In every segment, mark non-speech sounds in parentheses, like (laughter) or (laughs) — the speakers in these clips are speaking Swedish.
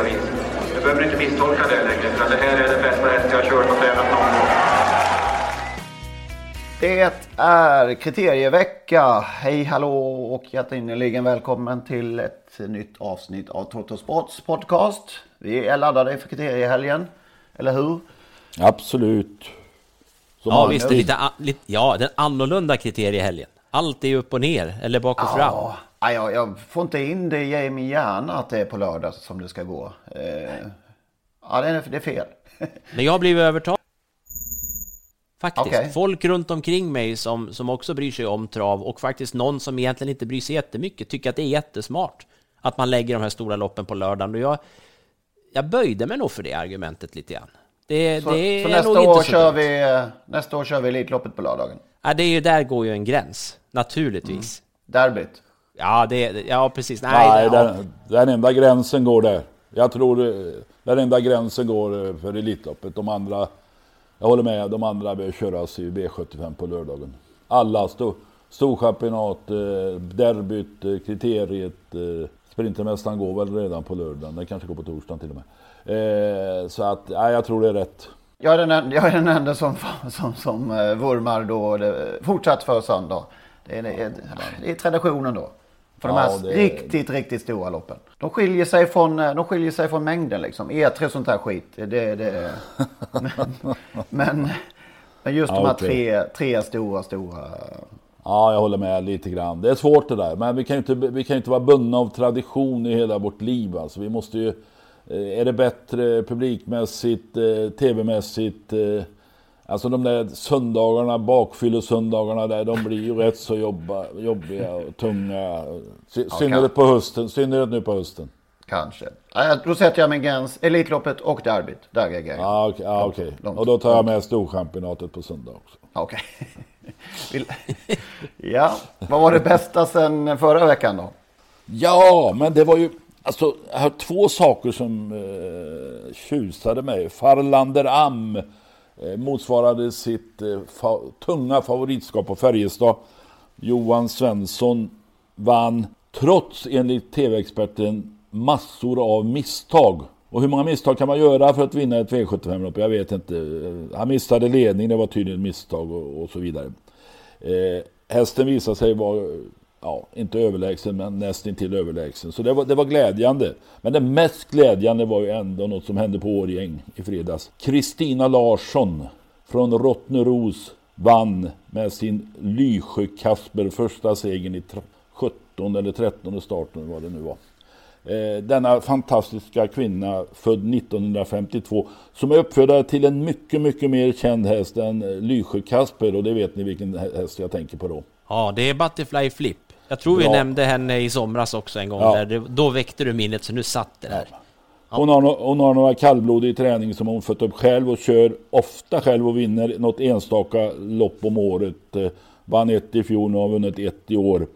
vis. Du behöver inte misstolka det längre, för det här är den bästa häst jag har kört och tränat någon gång. Det är kriterievecka. Hej hallå och hjärtinnerligen välkommen till ett nytt avsnitt av Toto Sports podcast. Vi är laddade för kriteriehelgen, eller hur? Absolut. Som Ja visst, det är lite, lite, ja, den annorlunda kriteriehelgen. Allt är upp och ner, eller bak och fram. Nej, jag, jag får inte in det i min hjärna att det är på lördag som det ska gå. Eh, ja, det är, det är fel. (laughs) Men jag blivit övertalad. Faktiskt. Okej. Folk runt omkring mig som, som också bryr sig om trav och faktiskt någon som egentligen inte bryr sig jättemycket tycker att det är jättesmart att man lägger de här stora loppen på lördagen. Och jag, jag böjde mig nog för det argumentet lite grann. Det, Så, det så nästa, år kör vi, eh, nästa år kör vi Elitloppet på lördagen. Ja, det är ju, där går ju en gräns, naturligtvis. Derbyt. Ja, det, ja, precis. Nej, Nej, det, ja. den, den enda gränsen går där. Jag tror eh, den enda gränsen går eh, för Elitloppet. De andra, jag håller med, de andra bör köras i V75 på lördagen. Alla, sto, Storchampionat, eh, derbyt, kriteriet, Sprintermästaren går väl redan på lördagen. Den kanske går på torsdagen till och med. Eh, så att, nej, jag tror det är rätt. Jag är den enda, jag är den enda som, som, som vurmar då det, fortsatt för söndag. Det är, det, är, det är traditionen då. För de Ja, här det- riktigt, riktigt stora loppen. De skiljer sig från, eh, de skiljer sig från mängden liksom. E3 och sånt här skit. Det, det, (laughs) men, men, men just de Ja, här okej. tre, tre stora, stora. Ja, jag håller med lite grann. Det är svårt det där, men vi kan ju inte, vi kan ju inte vara bundna av tradition i hela vårt liv. Alltså, vi måste ju, eh, är det bättre publikmässigt, eh, tv-mässigt? Alltså de där söndagarna, bakfyllesöndagarna där, de blir ju rätt så jobba, jobbiga och tunga. I synnerhet på hösten, synnerhet nu på hösten. Kanske. Ja, Då sätter jag min gräns. Elitloppet och derbyt. Där jag. Ja, okej. Ja, okej. långt, Och då tar jag med Storchampionatet på söndag också. Okej. (laughs) Vill- ja, vad var det bästa sen förra veckan då? Ja, men det var ju... Alltså, jag har två saker som eh, tjusade mig. Farlander Am Eh, motsvarade sitt eh, fa tunga favoritskap på Färjestad. Johan Svensson vann, trots enligt tv-experten, massor av misstag. Och hur många misstag kan man göra för att vinna ett V75-lopp? Jag vet inte. Eh, han missade ledning, det var tydligen ett misstag och, och så vidare. Eh, hästen visade sig vara, ja, inte överlägsen, men nästintill överlägsen. Så det var, det var glädjande. Men det mest glädjande var ju ändå något som hände på Årjäng i fredags. Kristina Larsson från Rottneros vann med sin Lysjö Kasper första segern i 17 eller 13 starten vad det nu var. Eh, denna fantastiska kvinna född 1952 som är uppfödare till en mycket, mycket mer känd häst än Lysjö Kasper och det vet ni vilken häst jag tänker på då. Ja, det är Butterfly Flip. Jag tror vi Ja. nämnde henne i somras också en gång. Ja. Där det, då väckte du minnet, så nu satt det där. Hon har, no- hon har några kallblod i träning som hon fött upp själv och kör ofta själv och vinner något enstaka lopp om året. Eh, Vann ett i fjol och har vunnit ett i år.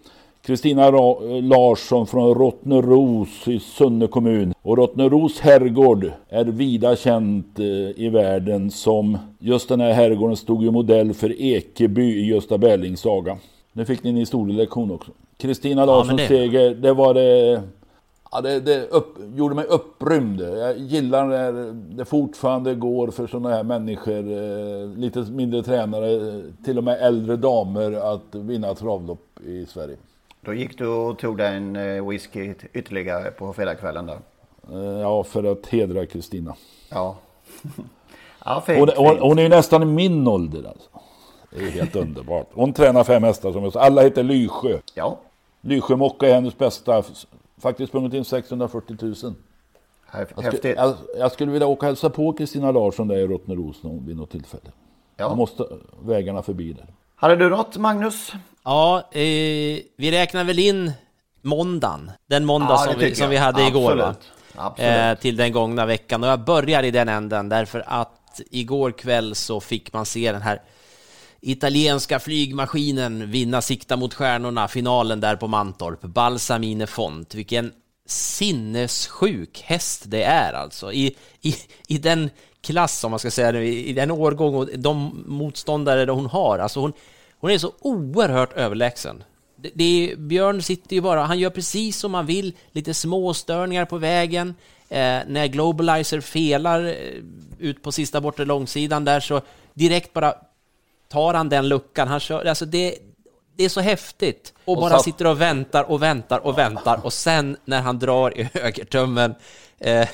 Kristina Ra- Larsson från Rottneros i Sunne kommun. Och Rottneros herrgård är vida känt eh, i världen som just den här herrgården stod ju modell för Ekeby i Gösta Berlings saga. Nu fick ni en historielektion också. Kristina Larssons men det- seger, det var det Ja, det, det upp, gjorde mig upprymd. Jag gillar när det fortfarande går för sådana här människor, eh, lite mindre tränare, till och med äldre damer, att vinna travlopp i Sverige. Då gick du och tog dig en eh, whisky ytterligare på fredagskvällen där. Eh, Ja, för att hedra Kristina. Ja. (laughs) ja, fint, Hon, hon, hon är ju nästan i min ålder alltså. Det är helt underbart. Hon tränar fem hästar som jag sa. Alla heter Lysjö. Ja, Lysjö Mocka är hennes bästa. Faktiskt sprungit in 640 000. häf- Jag, skulle, häftigt. jag, jag skulle vilja åka och hälsa på Kristina Larsson där i Rottneros vid något tillfälle. Jag Ja. måste vägarna förbi där. Hade du något Magnus? Ja, eh, vi räknar väl in måndagen. Den måndag Ja, som, vi, som jag. vi hade igår va? Absolut. Absolut. Eh, till den gångna veckan. Och jag börjar i den änden därför att igår kväll så fick man se den här italienska flygmaskinen vinna Sikta mot stjärnorna, finalen där på Mantorp. Balsamine Font. Vilken sinnessjuk häst det är alltså. I, i, i den klass, om man ska säga det, i den årgång och de motståndare hon har. Alltså hon, hon är så oerhört överlägsen. Det, det är, Björn sitter ju bara, han gör precis som han vill, lite små störningar på vägen. Eh, när Globalizer felar eh, ut på sista bortre långsidan där så direkt bara tar han den luckan. Han kör, alltså det, det är så häftigt. Och, Och bara satt- sitter och väntar och väntar och väntar och sen när han drar i (laughs) högertummen eh,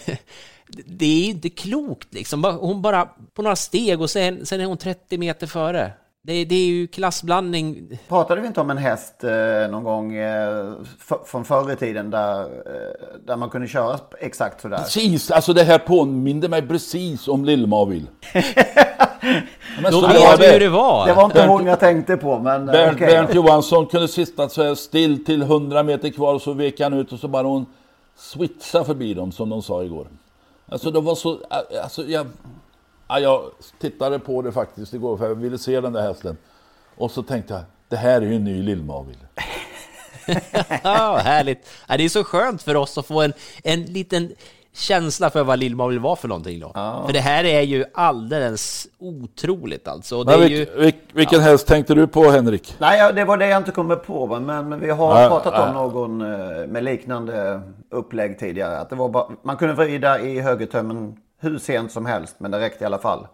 det är inte klokt liksom. Hon bara på några steg och sen, sen är hon 30 meter före. Det, det är ju klassblandning. Pratade vi inte om en häst eh, någon gång eh, f- från förr i tiden där, eh, där man kunde köra exakt sådär? Precis, alltså det här påminde mig precis om Lill-Mavil. (laughs) Men Då så vet vi hur det var. Det var inte Bernt- hon jag tänkte på, men eh, Bernt, okej. Bernt Johansson kunde sitta så här still till 100 meter kvar och så vek han ut och så bara hon switcha förbi dem som de sa igår. Alltså det var så, alltså jag, ja, jag tittade på det faktiskt igår för jag ville se den där hästen. Och så tänkte jag, det här är ju en ny Lill-Mavil. (laughs) Ja, härligt. Ja, det är så skönt för oss att få en, en liten känsla för vad Lill vill vara för någonting då. För det här är ju alldeles otroligt alltså. Men är vilk, ju... vilk, vilken häst tänkte du på Henrik? Nej, ja, det var det jag inte kommer på. va, Men vi har Ja, pratat ja. om någon eh, med liknande upplägg tidigare. Att det var bara, man kunde vrida i högertömmen hur sent som helst, men det räckte i alla fall.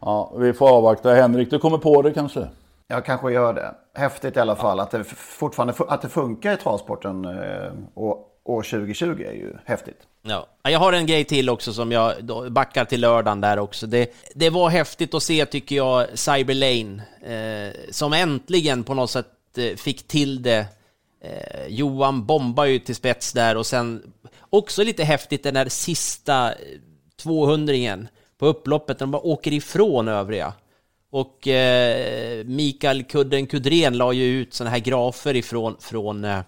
Ja, vi får avvakta. Henrik, du kommer på det kanske? Jag kanske gör det. Häftigt i alla fall att det fortfarande att det funkar i travsporten eh, och år 2020 är ju häftigt. Ja. Jag har en grej till också som jag backar till lördagen där också. Det, det var häftigt att se tycker jag Cyber Lane eh, som äntligen på något sätt eh, fick till det. Eh, Johan bombar ju till spets där och sen också lite häftigt den där sista eh, 200-ringen på upploppet, de bara åker ifrån övriga. Och eh, Mikael Kudden Kudren la ju ut sådana här grafer ifrån från eh,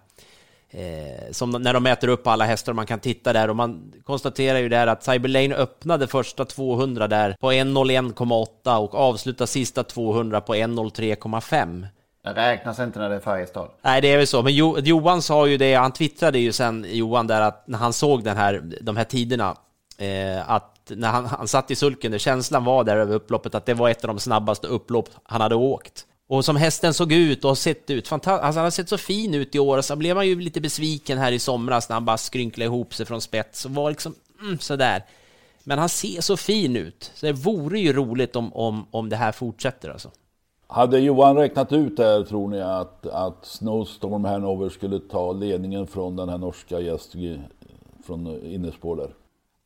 Eh, som när de mäter upp alla hästar man kan titta där och man konstaterar ju där att Cyberlane öppnade första 200 där på 1.01,8 och avslutar sista 200 på 1.03,5. Det räknas inte när det är Färjestad. Nej, det är väl så. Men jo, Johan sa ju det, han twittrade ju sen, Johan, där att när han såg den här, de här tiderna, eh, att när han, han satt i sulken, där känslan var där över upploppet, att det var ett av de snabbaste upplopp han hade åkt. Och som hästen såg ut och har sett ut, fanta- alltså han har sett så fin ut i år, och så blev man ju lite besviken här i somras när han bara skrynklade ihop sig från spets och var liksom mm, sådär. Men han ser så fin ut, så det vore ju roligt om, om, om det här fortsätter alltså. Hade Johan räknat ut där tror ni att, att Snowstorm Hanover skulle ta ledningen från den här norska gästen från innerspår där?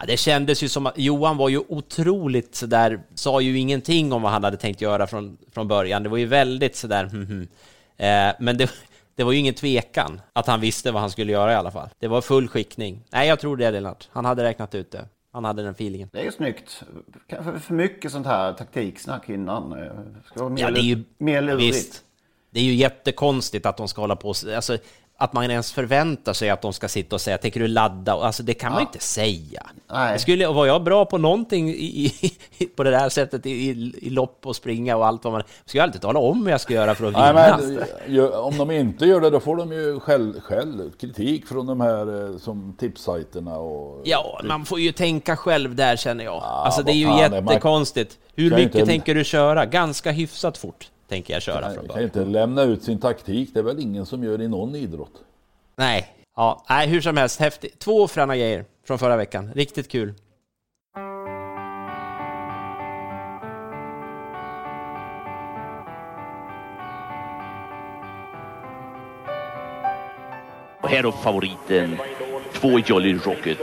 Ja, det kändes ju som att Johan var ju otroligt sådär, sa ju ingenting om vad han hade tänkt göra från, från början. Det var ju väldigt sådär, hm, hm. Eh, men det, det var ju ingen tvekan att han visste vad han skulle göra i alla fall. Det var full skickning. Nej, jag tror det, Lennart. Han hade räknat ut det. Han hade den feelingen. Det är ju snyggt. Kanske för mycket sånt här taktiksnack innan. Eh, Ska vara mer, Ja, det är ju... mer lurigt. Visst. Det är ju jättekonstigt att de ska hålla på... Alltså, att man ens förväntar sig att de ska sitta och säga tänker du ladda? Alltså det kan man ju inte säga. Nej. Det skulle, var jag bra på någonting i, i, på det där sättet i, i, lopp och springa och allt vad man... Jag skulle alltid tala om hur jag ska göra för att vinna. Nej, men, ju- om de inte gör det då får de ju själv, själv kritik från de här eh, som tipsajterna och... Ja, man får ju tänka själv där känner jag. alltså det är ju jättekonstigt. Hur mycket tänker du köra? Ganska hyfsat fort tänker jag köra från Man kan början. inte lämna ut sin taktik, det är väl ingen som gör i någon idrott. Nej, ja, nej, hur som helst, häftigt. Två fräna grejer från förra veckan. Riktigt kul. här upp favoriten, två Jolly Rocket.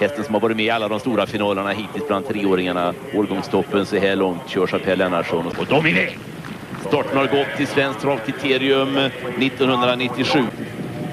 Hästen som har varit med i alla de stora finalerna hittills bland treåringarna. Årgångstoppen så här långt körs av Per Lennartsson. Och de är! Starten har gått i Svenskt travkriterium 1997.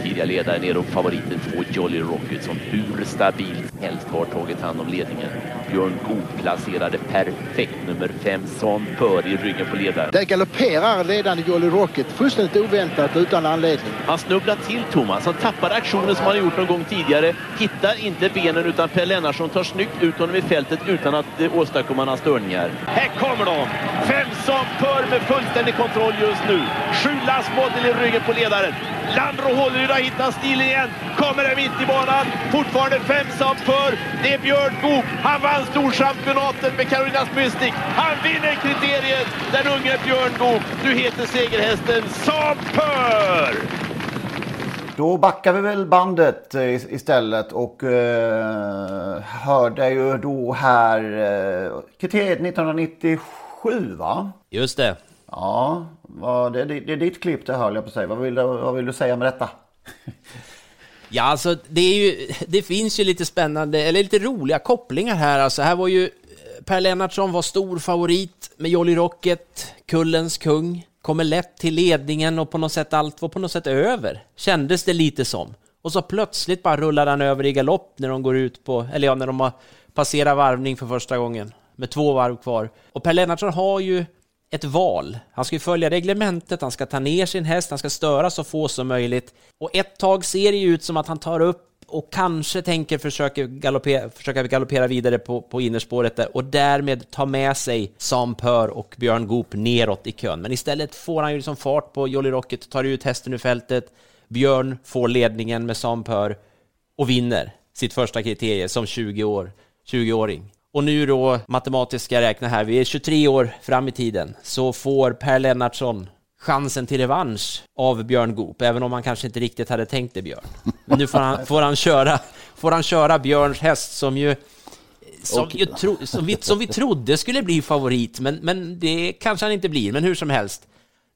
Tidiga ledaren är upp favoriten två Jolly Rocket som hur stabilt helst har tagit hand om ledningen. Björn Goop placerade perfekt nummer fem Son Pör i ryggen på ledaren. Där galopperar ledande Jolly Rocket fullständigt oväntat utan anledning. Han snubblar till Thomas. Han tappar aktionen som han har gjort någon gång tidigare. Hittar inte benen utan Per Lennartsson tar snyggt ut honom i fältet utan att eh, åstadkomma några störningar. Här kommer de! Fem Son Pör med fullständig kontroll just nu. Sju Last Model i ryggen på ledaren. Landro Hålleryd har hittat stilen igen. Kommer där mitt i banan. Fortfarande fem Son Pör. Det är Björn Goop. Han vann storchampionatet med Carolinas Mystic. Han vinner kriteriet, den unge Björn Goop. Nu heter segerhästen Son Pör! Då backar vi väl bandet eh, istället och eh, hörde ju då här eh, kriteriet 1997 va? Just det. Ja, vad, det, det, det är ditt klipp det höll jag på att säga. Vad vill, vad vill du säga med detta? (laughs) Ja, alltså det, är ju, det finns ju lite spännande, eller lite roliga kopplingar här. Alltså här var ju eh, Per Lennartsson var stor favorit med Jolly Rocket, kullens kung, kommer lätt till ledningen och på något sätt allt var på något sätt över, kändes det lite som. Och så plötsligt bara rullar han över i galopp när de går ut på, eller ja, när de har passerat varvning för första gången med två varv kvar. Och Per Lennartsson har ju ett val. Han ska ju följa reglementet, han ska ta ner sin häst, han ska störa så få som möjligt. Och ett tag ser det ju ut som att han tar upp och kanske tänker försöka galoppera, försöka galoppera vidare på, på innerspåret där och därmed ta med sig Sam Pör och Björn Goop neråt i kön. Men istället får han ju liksom fart på Jolly Rocket, tar ut hästen ur fältet. Björn får ledningen med Sam Pör och vinner sitt första kriterie som 20 år, 20-åring. Och nu då, matematiska räkna här, vi är 23 år fram i tiden, så får Per Lennartsson chansen till revansch av Björn Goop, även om han kanske inte riktigt hade tänkt det, Björn. Men nu får han, får han, köra, får han köra Björns häst som ju som, ju tro, som, vi, som vi trodde skulle bli favorit, men, men det kanske han inte blir. Men hur som helst,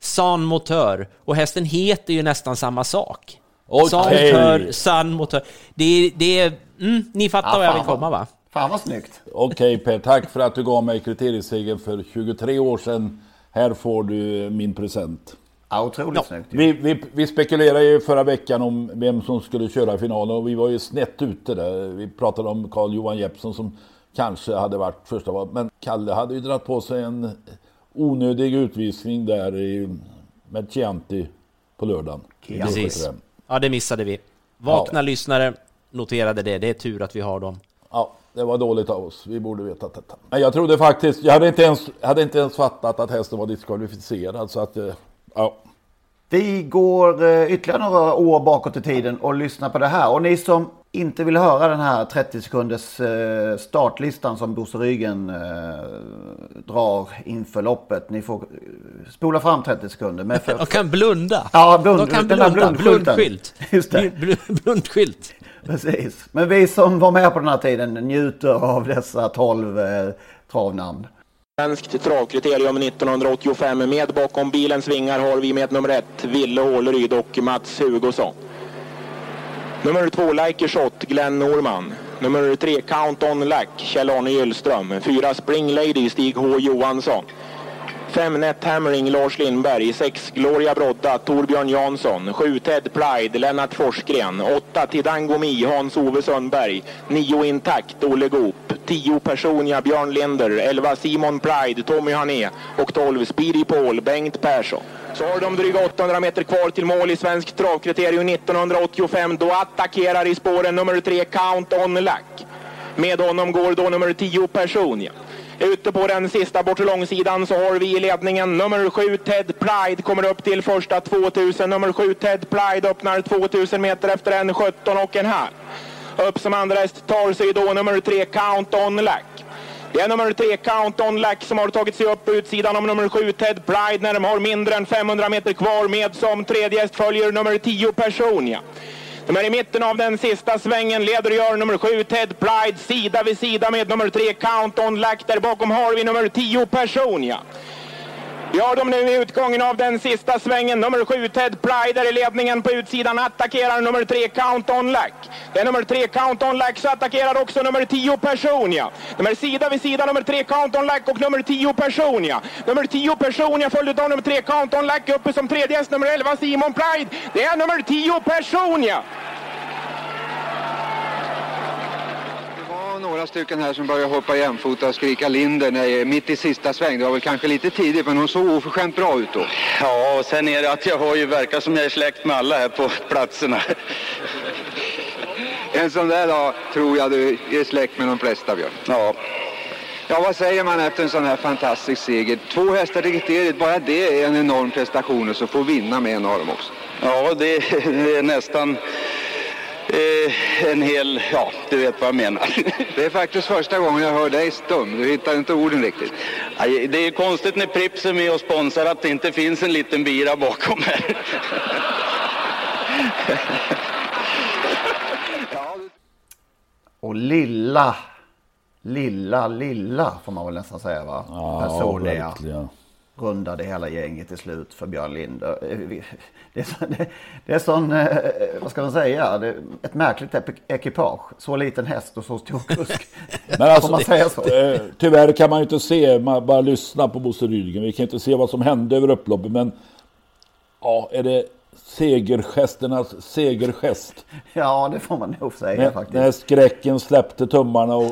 San Motör, och hästen heter ju nästan samma sak. Okej. San Motör, San Motör. Det, det är... Mm, ni fattar Ja, vad jag vill komma, va? Fan vad snyggt. Okej Per, tack för att du gav mig kriteriesegern för 23 år sedan. Här får du min present. Ja, otroligt snyggt. Vi, vi, vi spekulerade ju förra veckan om vem som skulle köra finalen och vi var ju snett ute där. Vi pratade om Carl-Johan Jeppsson som kanske hade varit första val. Men Kalle hade ju dragit på sig en onödig utvisning där i, med Chianti på lördagen. i Precis. V75. Ja, det missade vi. Vakna lyssnare noterade det. Det är tur att vi har dem. Ja, det var dåligt av oss. Vi borde vetat detta. Men jag trodde faktiskt, jag hade inte ens, hade inte ens fattat att hästen var diskvalificerad. Så att, eh, ja. Vi går eh, ytterligare några år bakåt i tiden och lyssnar på det här. Och ni som inte vill höra den här 30 sekunders eh, startlistan som Bosse Rygen eh, drar inför loppet. Ni får eh, spola fram 30 sekunder. Med för, De kan blunda. Ja, blund, De kan blunda. Blundskylt. Just det. Bl- Blundskylt. Precis. Men vi som var med på den här tiden njuter av dessa 12 eh, travnamn. Svenskt travkriterium 1985. Med bakom bilens vingar har vi med nummer ett Ville Åleryd och Mats Hugosson. Nummer två Like a Shot Glenn Norman. Nummer tre Count On Lack Kjell-Arne Gyllström. Fyra Spring Lady Stig H Johansson. Fem Net Hammering Lars Lindberg. Sex Gloria Brodda Torbjörn Jansson. Sju Ted Pride Lennart Forsgren. Åtta Tidango Mi Hans-Ove Sundberg. Nio Intakt Olle Goop. Tio Personia Björn Linder. Elva Simon Pride Tommy Hané. Och tolv Speedy Paul Bengt Persson. Så har de dryga 800 meter kvar till mål i svensk travkriterium 1985. Då attackerar i spåren nummer tre Count On Luck. Med honom går då nummer 10 Personia. Ute på den sista bortre långsidan så har vi i ledningen nummer 7 Ted Pride kommer upp till första 2000. Nummer 7 Ted Pride öppnar 2000 meter efter en 17 och en halv. Upp som andra häst tar sig då nummer 3 Count On Lack. Det är nummer 3 Count On Lack som har tagit sig upp på utsidan om nummer 7 Ted Pride när de har mindre än 500 meter kvar med som tredje häst följer nummer 10 Personia. De är i mitten av den sista svängen, leder och gör nummer 7 Ted Pride sida vid sida med nummer 3 Count On Lack. Där bakom har vi nummer 10 Personia. Gör de nu i utgången av den sista svängen. Nummer 7 Ted Pryder i ledningen på utsidan attackerar nummer 3 Count On Lack. Det är nummer 3 Count On Lack så attackerar också nummer 10 Personia. De är sida vid sida nummer 3 Count On Lack och nummer 10 Personia. Nummer 10 Personia följt av nummer 3 Count On Lack uppe som tredje häst nummer 11 Simon Pride. Det är nummer 10 Personia. Några stycken här som börjar hoppa jämfota och skrika Linder när, mitt i sista sväng. Det var väl kanske lite tidigt men hon såg oförskämt bra ut då. Ja, och sen är det att jag har ju verkar som jag är släkt med alla här på platserna. en sån där dag tror jag du är släkt med de flesta Björn. Ja. Ja, vad säger man efter en sån här fantastisk seger? Två hästar i kriteriet, bara det är en enorm prestation och så får vinna med enorm också. Ja, det, det är nästan eh, en hel, ja, du vet vad jag menar. (laughs) det är faktiskt första gången jag hör dig stum. Du hittar inte orden riktigt. Aj, det är konstigt när Prips är med och sponsrar att det inte finns en liten bira bakom här. (laughs) Och lilla, lilla, lilla får man väl nästan säga va? Ja, Personliga. verkligen. Rundade hela gänget till slut för Björn Linder. (laughs) Det är, så, det, det är sån, eh, vad ska man säga, ett märkligt ekipage. Så liten häst och så stor kusk. (laughs) Men alltså, man säga så? eh, tyvärr kan man ju inte se, man bara lyssna på Bosse Rydgren. Vi kan inte se vad som hände över upploppet, men ja, är det segergesternas segergest? Ja, det får man nog säga När, faktiskt. när skräcken släppte tummarna och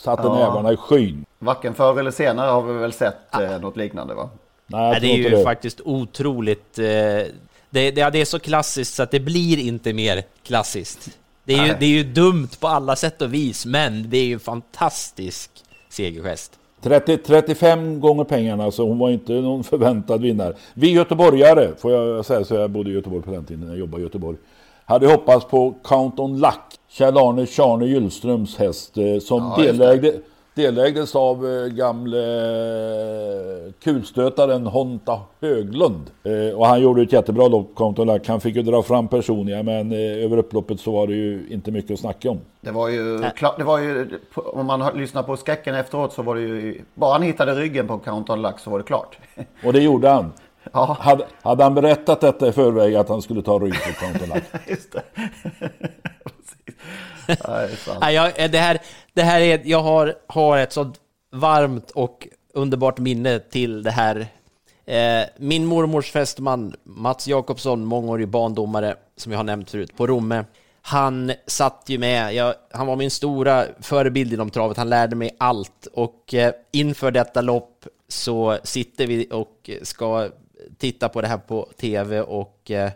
satte Ja. nävarna i skyn. Varken förr eller senare har vi väl sett eh, något liknande va? Nej, Nej, det är ju det. faktiskt otroligt. Eh, det, det, det är så klassiskt så att det blir inte mer klassiskt. Det är, ju, det är ju dumt på alla sätt och vis, men det är ju en fantastisk segergest. 30, 35 gånger pengarna, så hon var inte någon förväntad vinnare. Vi göteborgare, får jag säga så, jag bodde i Göteborg på den tiden när jag jobbade i Göteborg. Hade hoppats på Count on Luck, Kjell-Arne Tjarne Gyllströms häst, eh, som Ja, delägde, delägdes av eh, gamle eh, kulstötaren Honta Höglund. Och han gjorde ett jättebra lopp, Luck. Han fick ju dra fram personliga, men över upploppet så var det ju inte mycket att snacka om. Det var ju, klart, det var ju, om man har lyssnat på skräcken efteråt så var det ju, bara han hittade ryggen på Count on Luck så var det klart. (laughs) Och det gjorde han. Ja. Hade, hade han berättat detta i förväg att han skulle ta rygg på Count on Luck? (laughs) Just det. Nej. Nej, jag, eh, det här, det här är, jag har, har ett sånt varmt och underbart minne till det här. Eh, min mormors fästman Mats Jakobsson, mångårig bandomare, som jag har nämnt förut, på Romme. Han satt ju med, jag, han var min stora förebild inom travet, han lärde mig allt. Och eh, inför detta lopp så sitter vi och ska titta på det här på tv och eh,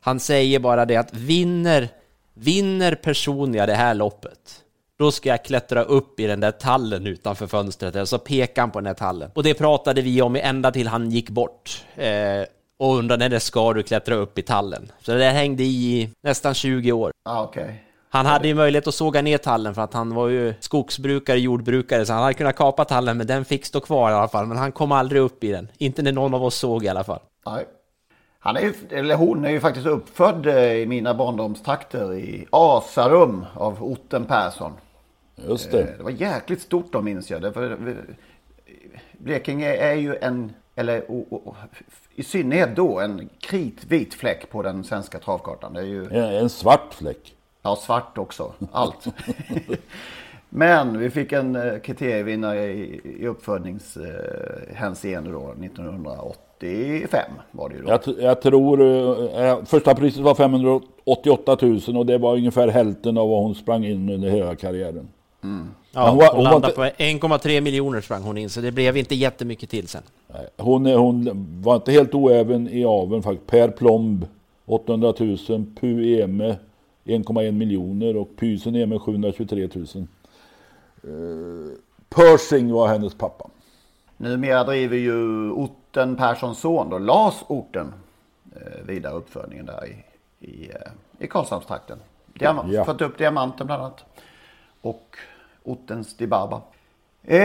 han säger bara det att vinner, vinner Personia det här loppet, då ska jag klättra upp i den där tallen utanför fönstret. Och så pekar han på den där tallen. Och det pratade vi om ända till han gick bort. Eh, och undrade när ska du klättra upp i tallen. Så det hängde i nästan 20 år. Ja, okej. Han hade ju möjlighet att såga ner tallen för att han var ju skogsbrukare, jordbrukare, så han hade kunnat kapa tallen, men den fick stå kvar i alla fall. Men han kom aldrig upp i den. Inte när någon av oss såg i alla fall. Nej. Han är ju, eller hon är ju faktiskt uppfödd eh, i mina barndomstrakter i Asarum av Otten Persson. Just det. Eh, Det var jäkligt stort då minns jag. Därför, Blekinge är ju en, eller o, o, i synnerhet då, en kritvit fläck på den svenska travkartan. Det är ju, En, svart fläck. ja svart också, allt. (laughs) Men vi fick en eh, kriterievinnare i, i uppfödningshänseende då 1985 var det ju då. Jag, jag tror eh, första priset var 588 000 och det var ungefär hälften av vad hon sprang in under hela karriären. Ja, Men hon, var- hon landade inte- på 1,3 miljoner sprang hon in, så det blev inte jättemycket till sen. Nej, Hon, är- hon var inte helt oäven i aveln faktiskt. Per Plomb 800 000, Pu Eme 1,1 miljoner och Pysen Eme 723 000. Uh, Persing var hennes pappa. Numera driver ju Otten Perssons son då, Lars Orten, eh, vidare uppfödningen där i, i, eh, i Karlshamnstrakten. Diamant, Ja. Fått upp diamanten bland annat. Och Ottens Dibaba. Eh,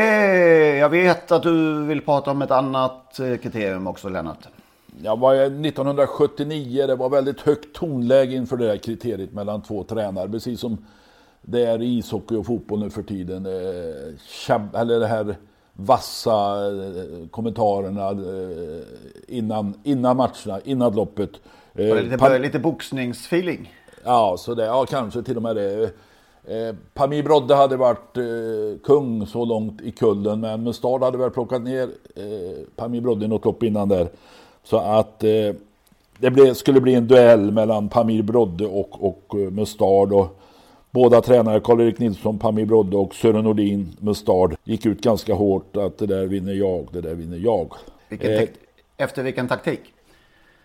jag vet att du vill prata om ett annat eh, kriterium också Lennart. Jag var 1979, det var väldigt högt tonläge inför det här kriteriet mellan två tränare. Precis som det är i ishockey och fotboll nu för tiden. Eller det här vassa eh, kommentarerna eh, innan, innan matcherna, innan loppet. Var det lite, Pam- lite boxningsfeeling? Ja, så det, ja, kanske till och med det. Eh, Pamir Brodde hade varit eh, kung så långt i kullen, men Mustard hade väl plockat ner eh, Pamir Brodde något lopp innan där. Så att eh, det skulle bli en duell mellan Pamir Brodde och, och eh, Mustard. Och båda tränare, Karl-Erik Nilsson, Pamir Brodde och Sören Nordin, Mustard, gick ut ganska hårt att det där vinner jag, det där vinner jag. Vilken Eh, efter vilken taktik?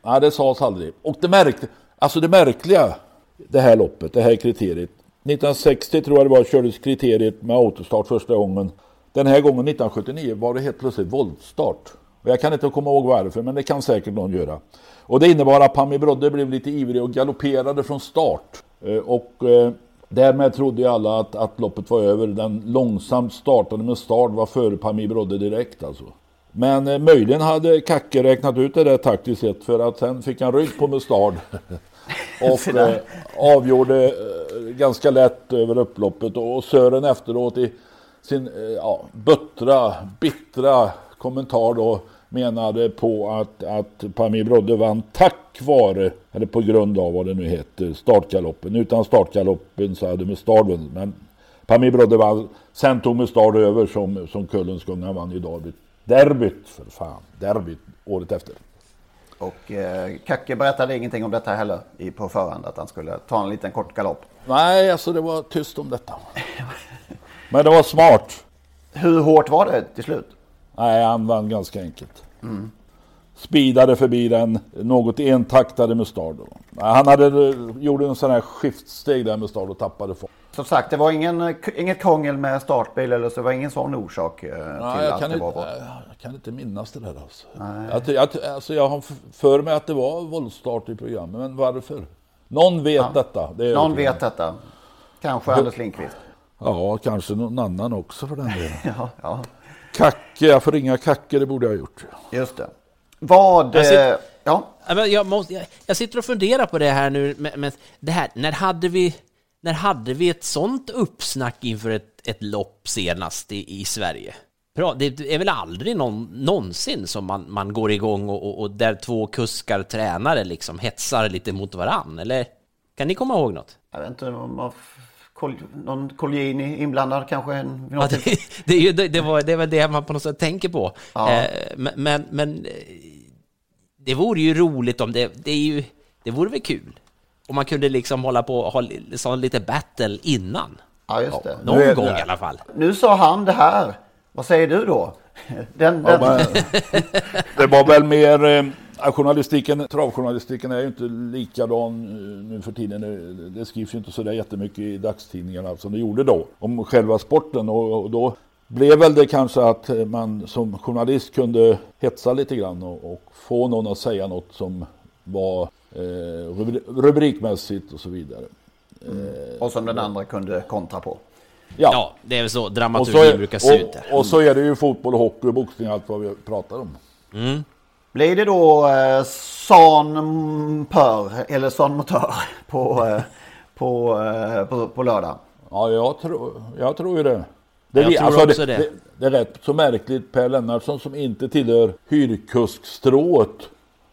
Nej, det sades aldrig. Och det, märk, alltså det märkliga, det här loppet, det här kriteriet. 1960 tror jag det var, kördes kriteriet med autostart första gången. Den här gången 1979 var det helt plötsligt voltstart. Och jag kan inte komma ihåg varför, men det kan säkert någon göra. Och det innebar att Pammi Brodde blev lite ivrig och galopperade från start. Eh, Och eh, därmed trodde ju alla att, att loppet var över. Den långsamt startade med start var före Pammi Brodde direkt alltså. Men eh, möjligen hade Kacke räknat ut det där taktiskt sett för att sen fick han rygg på Mustard. (laughs) och eh, avgjorde eh, ganska lätt över upploppet och Sören efteråt i sin eh, ja, buttra, bittra kommentar då menade på att, att Pamir Brodde vann tack vare, eller på grund av vad det nu heter, startgaloppen. Utan startgaloppen så hade Mustard vunnit. Men Pamir Brodde vann. Sen tog Mustard över som, som Kullens kung. Han vann ju derbyt. Derbyt, för fan. Derbyt året efter. Och eh, Kacke berättade ingenting om detta heller i, på förhand, att han skulle ta en liten kort galopp. Nej, alltså det var tyst om detta. Men det var smart. Hur hårt var det till slut? Nej, han vann ganska enkelt. Speedade förbi den något entaktade Mustard. då. Nej, Han hade, gjorde en sån här skiftsteg där Mustard och tappade fart. Som sagt, det var ingen, inget krångel med startbil eller så, det var ingen sån orsak eh, till Nej, jag, att kan det var inte, bort. jag kan inte minnas det där alltså. Jag, jag, alltså jag har för mig att det var våldstart i programmet, men varför? Någon vet Ja. detta. Det Någon övertygad vet detta. Kanske Anders Lindqvist. Ja, kanske någon annan också för den delen. (laughs) Ja, ja. Kacke, jag får ringa Kacke, det borde jag ha gjort. Just det. Vad... Jag sitter- eh, Ja, Ja, men Jag, måste, jag, jag sitter och funderar på det här nu, med, med det här, när hade vi, när hade vi ett sånt uppsnack inför ett, ett lopp senast i, i Sverige? Bra, det är väl aldrig någon, någonsin som man, man går igång och, och, och där två kuskar, tränare liksom hetsar lite mot varann, eller? Kan ni komma ihåg något? jag vet inte om man... Någon Colgjini inblandad kanske? En, Ja, det, (laughs) det, är ju, det, det, var, det är väl det man på något sätt tänker på. Ja. Eh, men, men, eh, det vore ju roligt om det, det är ju, det vore väl kul om man kunde liksom hålla på och ha li- sån lite battle innan. Ja, just det. Någon Nu gång i alla fall. Nu sa han det här. Vad säger du då? (laughs) Den, Ja, den, men, (laughs) det var väl mer... Journalistiken, travjournalistiken är ju inte likadan eh, nu för tiden. Det- skrivs ju inte så där jättemycket i dagstidningarna som det gjorde då. Om själva sporten och, då blev väl det kanske att man som journalist kunde hetsa lite grann och, och få någon att säga något som var eh, rubri- rubrikmässigt och så vidare. och som den andra kunde kontra på. Ja. Ja, det är väl så dramaturgin brukar se ut och, och så är det ju fotboll, hockey och boxning, allt vad vi pratar om. Mm. Blir det då eh, San Pör eller San Motör (laughs) på, eh, på, eh, på, på lördag? Ja, jag tror, jag tror ju det. Det, Jag tror alltså, också det, det. det. Det är rätt så märkligt. Per Lennartsson som inte tillhör hyrkuskstrået.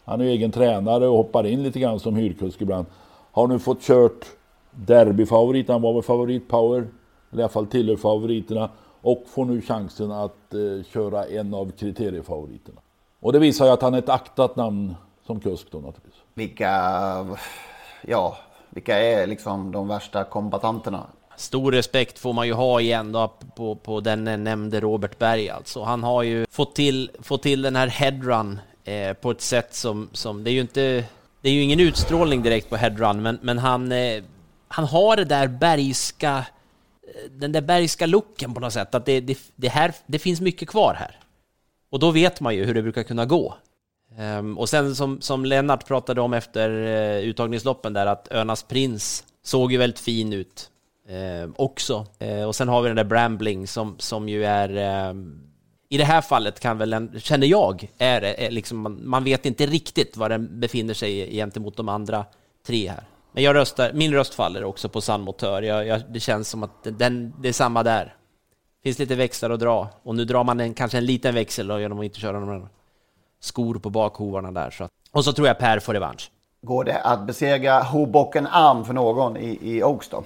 Han är ju egen tränare och hoppar in lite grann som hyrkusk ibland. Har nu fått kört derbyfavorit. Han var väl favorit power. Eller i alla fall tillhör favoriterna. Och får nu chansen att eh, köra en av kriteriefavoriterna. Och det visar ju att han är ett aktat namn som kusk då naturligtvis. Vilka, ja, vilka är liksom de värsta kombatanterna? Stor respekt får man ju ha igen då på, på den nämnde Robert Berg alltså. Han har ju fått till, fått till den här headrun eh, på ett sätt som, som, det är ju inte, det är ju ingen utstrålning direkt på headrun, men, men han, eh, han har det där bergska, eh, den där bergska looken på något sätt, att det, det, det, här, det finns mycket kvar här. Och då vet man ju hur det brukar kunna gå. Um, och sen som, som Lennart pratade om efter uh, uttagningsloppen där, att Önas prins såg ju väldigt fin ut uh, också. Uh, och sen har vi den där Brambling som, som ju är, eh, i det här fallet kan väl, en, känner jag, är, är liksom, man, man vet inte riktigt var den befinner sig gentemot de andra tre här. Men jag röstar, min röst faller också på San Motör. Jag, jag, det känns som att den, det är samma där finns lite växlar att dra. Och nu drar man en, kanske en liten växel då, genom att inte köra några skor på bakhovarna där. Så. Och så tror jag Per får revansch. Går det att besegra Hoboken Arm för någon i, i Oaks då?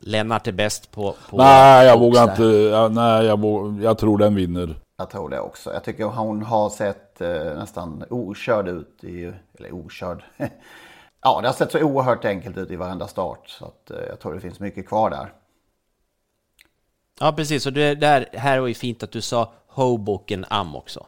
Lennart är bäst på... på nej, jag vågar inte. Ja, nej, jag, vågar, jag tror den vinner. Jag tror det också. Jag tycker hon har sett eh, nästan okörd ut i... Eller okörd. (laughs) ja, det har sett så oerhört enkelt ut i varenda start. Så att, eh, jag tror det finns mycket kvar där. Ja, precis. Och det där, här var ju fint att du sa Hoboken Am också.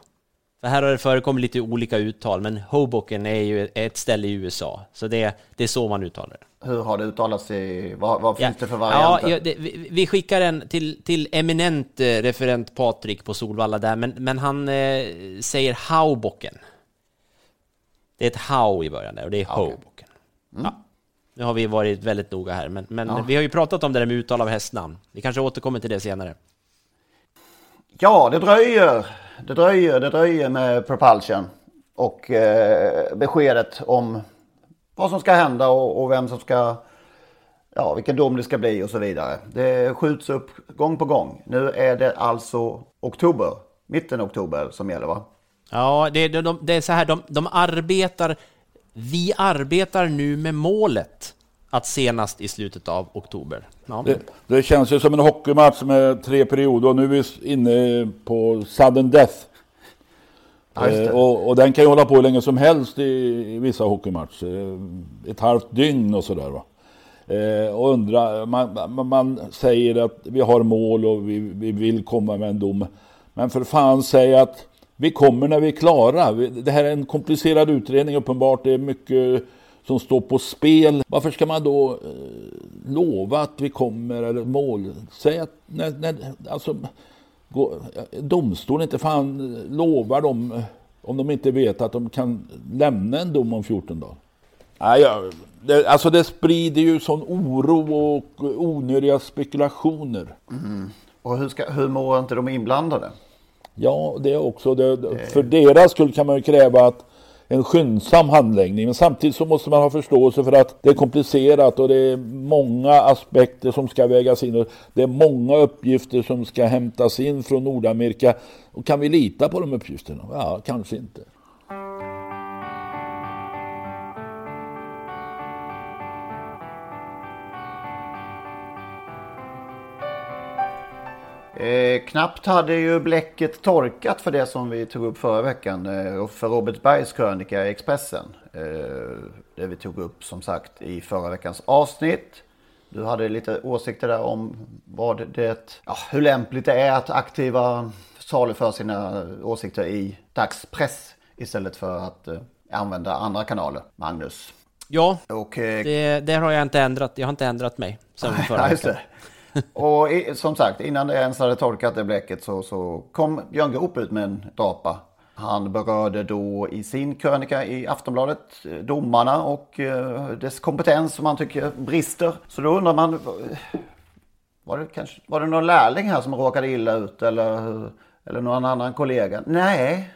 För här har det förekommit lite olika uttal, men Hoboken är ju ett ställe i USA. Så det, det är så man uttalar det. Hur har det uttalats i, vad, vad finns ja. det för varianter? Ja, det, vi, vi, skickar en till, till eminent eh, referent Patrik på Solvalla där, men, men han eh, säger Hoboken. Det är ett how i början där, och det är okay. Hoboken. Mm. Ja. Nu har vi varit väldigt noga här, men, men ja. vi har ju pratat om det där med uttal av hästnamn. Vi kanske återkommer till det senare. Ja, det dröjer. Det dröjer, det dröjer med Propulsion. Och eh, beskedet om vad som ska hända och, och, vem som ska... Ja, vilken dom det ska bli och så vidare. Det skjuts upp gång på gång. Nu är det alltså oktober, mitten oktober som gäller va? Ja, det, de, det är så här, de, de arbetar vi arbetar nu med målet att senast i slutet av oktober. Ja. Det, det, känns ju som en hockeymatch med tre perioder och nu är vi inne på sudden death. Ja, eh, och, och, den kan ju hålla på hur länge som helst i, i vissa hockeymatcher. Ett halvt dygn och sådär va. Eh, och undra, man, man, man, säger att vi har mål och vi, vi vill komma med en dom. Men för fan säg att vi kommer när vi är klara. Det här är en komplicerad utredning uppenbart. Det är mycket som står på spel. Varför ska man då eh, lova att vi kommer eller mål? Säg att när, när, alltså, gå, domstolen inte fan lovar dem eh, om de inte vet att de kan lämna en dom om 14 dagar. Nej, ja, det, alltså det sprider ju sån oro och onödiga spekulationer. Mm. Och hur, ska, hur mår inte de inblandade? Ja, det också. Det, för deras skull kan man ju kräva att en skyndsam handläggning. Men samtidigt så måste man ha förståelse för att det är komplicerat och det är många aspekter som ska vägas in. Och det är många uppgifter som ska hämtas in från Nordamerika. Och kan vi lita på de uppgifterna? Ja, kanske inte. Eh, knappt hade ju bläcket torkat för det som vi tog upp förra veckan. Eh, för Robert Bergs krönika i Expressen. Eh, det vi tog upp som sagt i förra veckans avsnitt. Du hade lite åsikter där om vad det, ja, hur lämpligt det är att aktiva saluför sina åsikter i dagspress istället för att eh, använda andra kanaler. Magnus. Ja, och, eh, det, det, har jag inte ändrat. Jag har inte ändrat mig sen (laughs) förra veckan och i, som sagt, innan det ens hade torkat det bläcket så, så kom Björn Goop ut med en drapa. Han berörde då i sin krönika i Aftonbladet eh, domarna och eh, dess kompetens som han tycker brister. Så då undrar man, eh, var det, kanske, var det någon lärling här som råkade illa ut eller, eller någon annan kollega? Nej,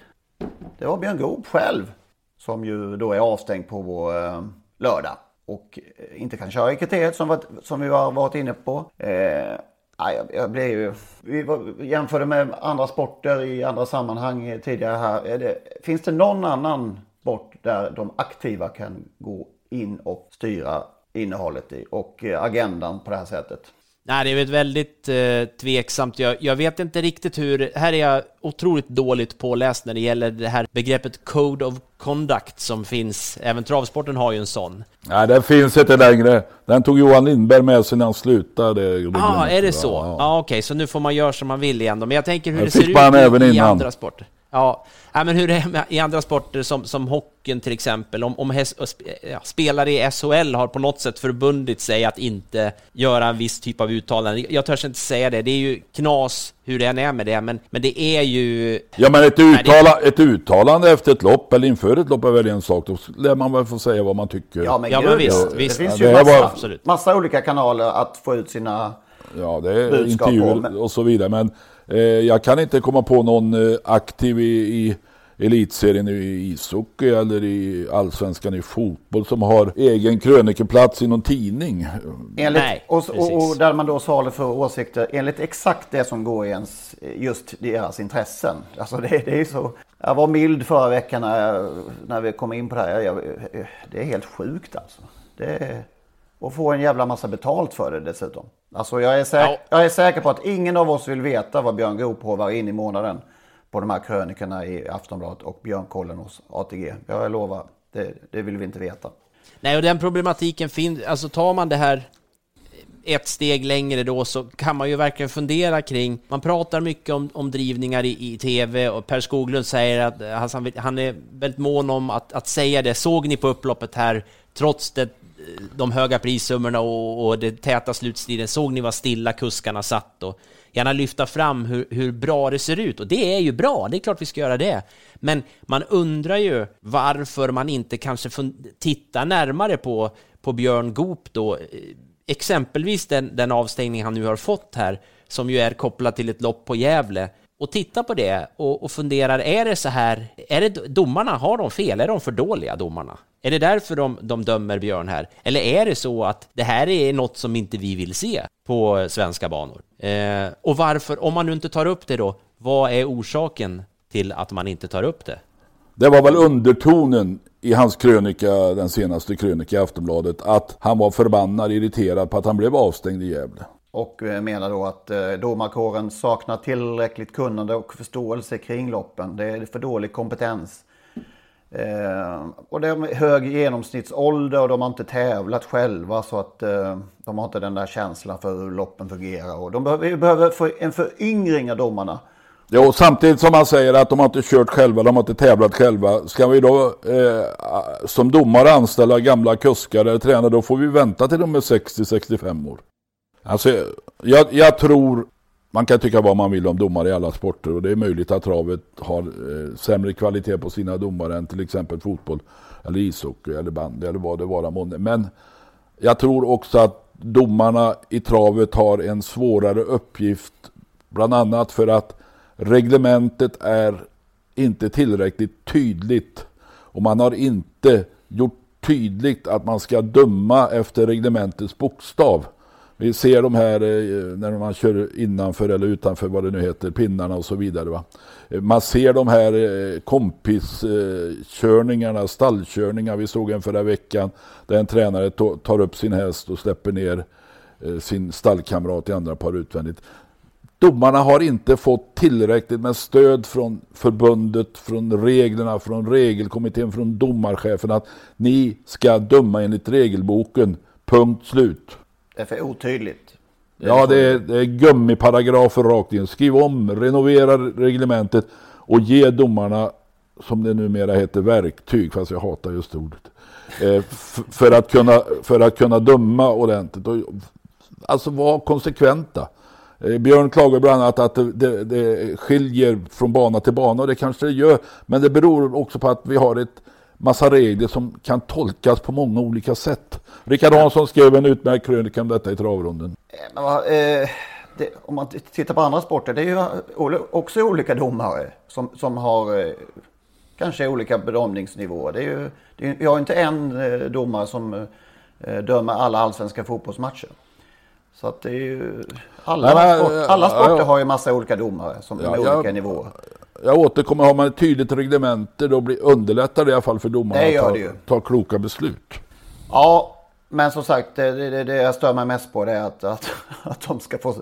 det var Björn Goop själv som ju då är avstängd på vår eh, lördag och eh, inte kan köra i kriteriet som, som vi har varit inne på. Eh, jag, jag blev ju, vi jämförde med andra sporter i andra sammanhang tidigare här. Det, finns det någon annan sport där de aktiva kan gå in och styra innehållet i och eh, agendan på det här sättet? Nej, det är ett väldigt eh, tveksamt. Jag, jag, vet inte riktigt hur... Här är jag otroligt dåligt påläst när det gäller det här begreppet Code of Conduct som finns. Även travsporten har ju en sån. Nej, den finns inte längre. Den tog Johan Lindberg med sig när han slutade. Ja, ah, är det så? Ja, ah, okej, okay. så nu får man göra som man vill igen då. Men jag tänker hur det, det ser ut i, i andra sporter. Ja, ja, men hur det är i andra sporter som, som hockeyn till exempel, om, om häst, ja, spelare i SHL har på något sätt förbundit sig att inte göra en viss typ av uttalande. Jag törs inte säga det, det är ju knas hur det än är med det, men, men det är ju... Ja, men ett, uttala, ett uttalande efter ett lopp eller inför ett lopp är väl en sak, då lär man väl få säga vad man tycker. Ja, men, ja, men visst, det, visst. Det finns ju massa, var... massa olika kanaler att få ut sina Ja, det är intervjuer och så vidare, men jag kan inte komma på någon eh, aktiv i, i, elitserien i ishockey eller i allsvenskan i fotboll som har egen krönikeplats i någon tidning. Enligt, Nej, och, och, och, där man då svarar för åsikter enligt exakt det som går i ens, just deras intressen. Alltså det, det är ju så. Jag var mild förra veckan när, när vi kom in på det här. Jag, det är helt sjukt alltså. Det är, och få en jävla massa betalt för det dessutom. Alltså jag är, säker, jag är säker på att ingen av oss vill veta vad Björn Goop håvar in i månaden på de här krönikorna i Aftonbladet och Björnkollen hos ATG. Jag lovar, det, det vill vi inte veta. Nej, och den problematiken finns, alltså tar man det här ett steg längre då så kan man ju verkligen fundera kring, man pratar mycket om, om drivningar i, i tv och Per Skoglund säger att han, han är väldigt mån om att, att säga det. Såg ni på upploppet här, trots det de höga prissummorna och, och det täta slutstriden, såg ni vad stilla kuskarna satt och gärna lyfta fram hur, hur bra det ser ut. Och det är ju bra, det är klart vi ska göra det. Men man undrar ju varför man inte kanske tittar närmare på, på Björn Goop då, exempelvis den, den avstängning han nu har fått här, som ju är kopplad till ett lopp på Gävle, och tittar på det och, och funderar, är det så här, är det domarna, har de fel? Är de för dåliga, domarna? Är det därför de, de dömer Björn här? Eller är det så att det här är något som inte vi vill se på svenska banor? Eh, och varför, om man nu inte tar upp det då, vad är orsaken till att man inte tar upp det? Det var väl undertonen i hans krönika, den senaste krönika i Aftonbladet, att han var förbannad, irriterad på att han blev avstängd i Gävle. Och eh, menar då att eh, domarkåren saknar tillräckligt kunnande och förståelse kring loppen. Det är för dålig kompetens. Eh, och det är hög genomsnittsålder och de har inte tävlat själva så att eh, de har inte den där känslan för hur loppen fungerar. Och de behöver, behöver en föryngring av domarna. Jo, samtidigt som man säger att de har inte kört själva, de har inte tävlat själva. Ska vi då eh, som domare anställa gamla kuskar eller tränare, då får vi vänta till de är 60-65 år. Alltså, jag, jag tror man kan tycka vad man vill om domare i alla sporter och det är möjligt att travet har eh, sämre kvalitet på sina domare än till exempel fotboll eller ishockey eller bandy eller vad det vara månde. Men jag tror också att domarna i travet har en svårare uppgift bland annat för att reglementet är inte tillräckligt tydligt och man har inte gjort tydligt att man ska döma efter reglementets bokstav. Vi ser de här eh, när man kör innanför eller utanför vad det nu heter, pinnarna och så vidare. Va? Eh, man ser de här eh, kompiskörningarna, stallkörningar. Vi såg en förra veckan där en tränare tar upp sin häst och släpper ner sin stallkamrat i andra par utvändigt. Domarna har inte fått tillräckligt med stöd från förbundet, från reglerna, från regelkommittén, från domarchefen att ni ska döma enligt regelboken. Punkt slut. Det är för otydligt. Det ja, det är, det är gummiparagrafer rakt in. Skriv om, renovera reglementet och ge domarna, som det numera heter, verktyg, fast jag hatar just ordet, eh, för, att kunna, för att kunna döma ordentligt. Och, alltså var konsekventa. Eh, Björn klagar bland annat att det, det skiljer från bana till bana och det kanske det gör. Men det beror också på att vi har ett massa regler som kan tolkas på många olika sätt. Rickard Hansson skrev en utmärkt krönika om detta i travronden. Eh, eh, det, om man tittar på andra sporter, det är ju också olika domare som, som har eh, kanske olika bedömningsnivåer. Det är ju, det är, vi har inte en eh, domare som eh, dömer alla allsvenska fotbollsmatcher. Så att det är ju, alla, Nej, men, sport, alla sporter ja, har ju massa olika domare som ja, med olika jag, nivåer jag återkommer, har man ett tydligt reglemente då blir, underlättar det i alla fall för domarna att ta, ta, kloka beslut. Ja, men som sagt, det, det, det jag stör mig mest på det är att, att, (laughs) att de ska få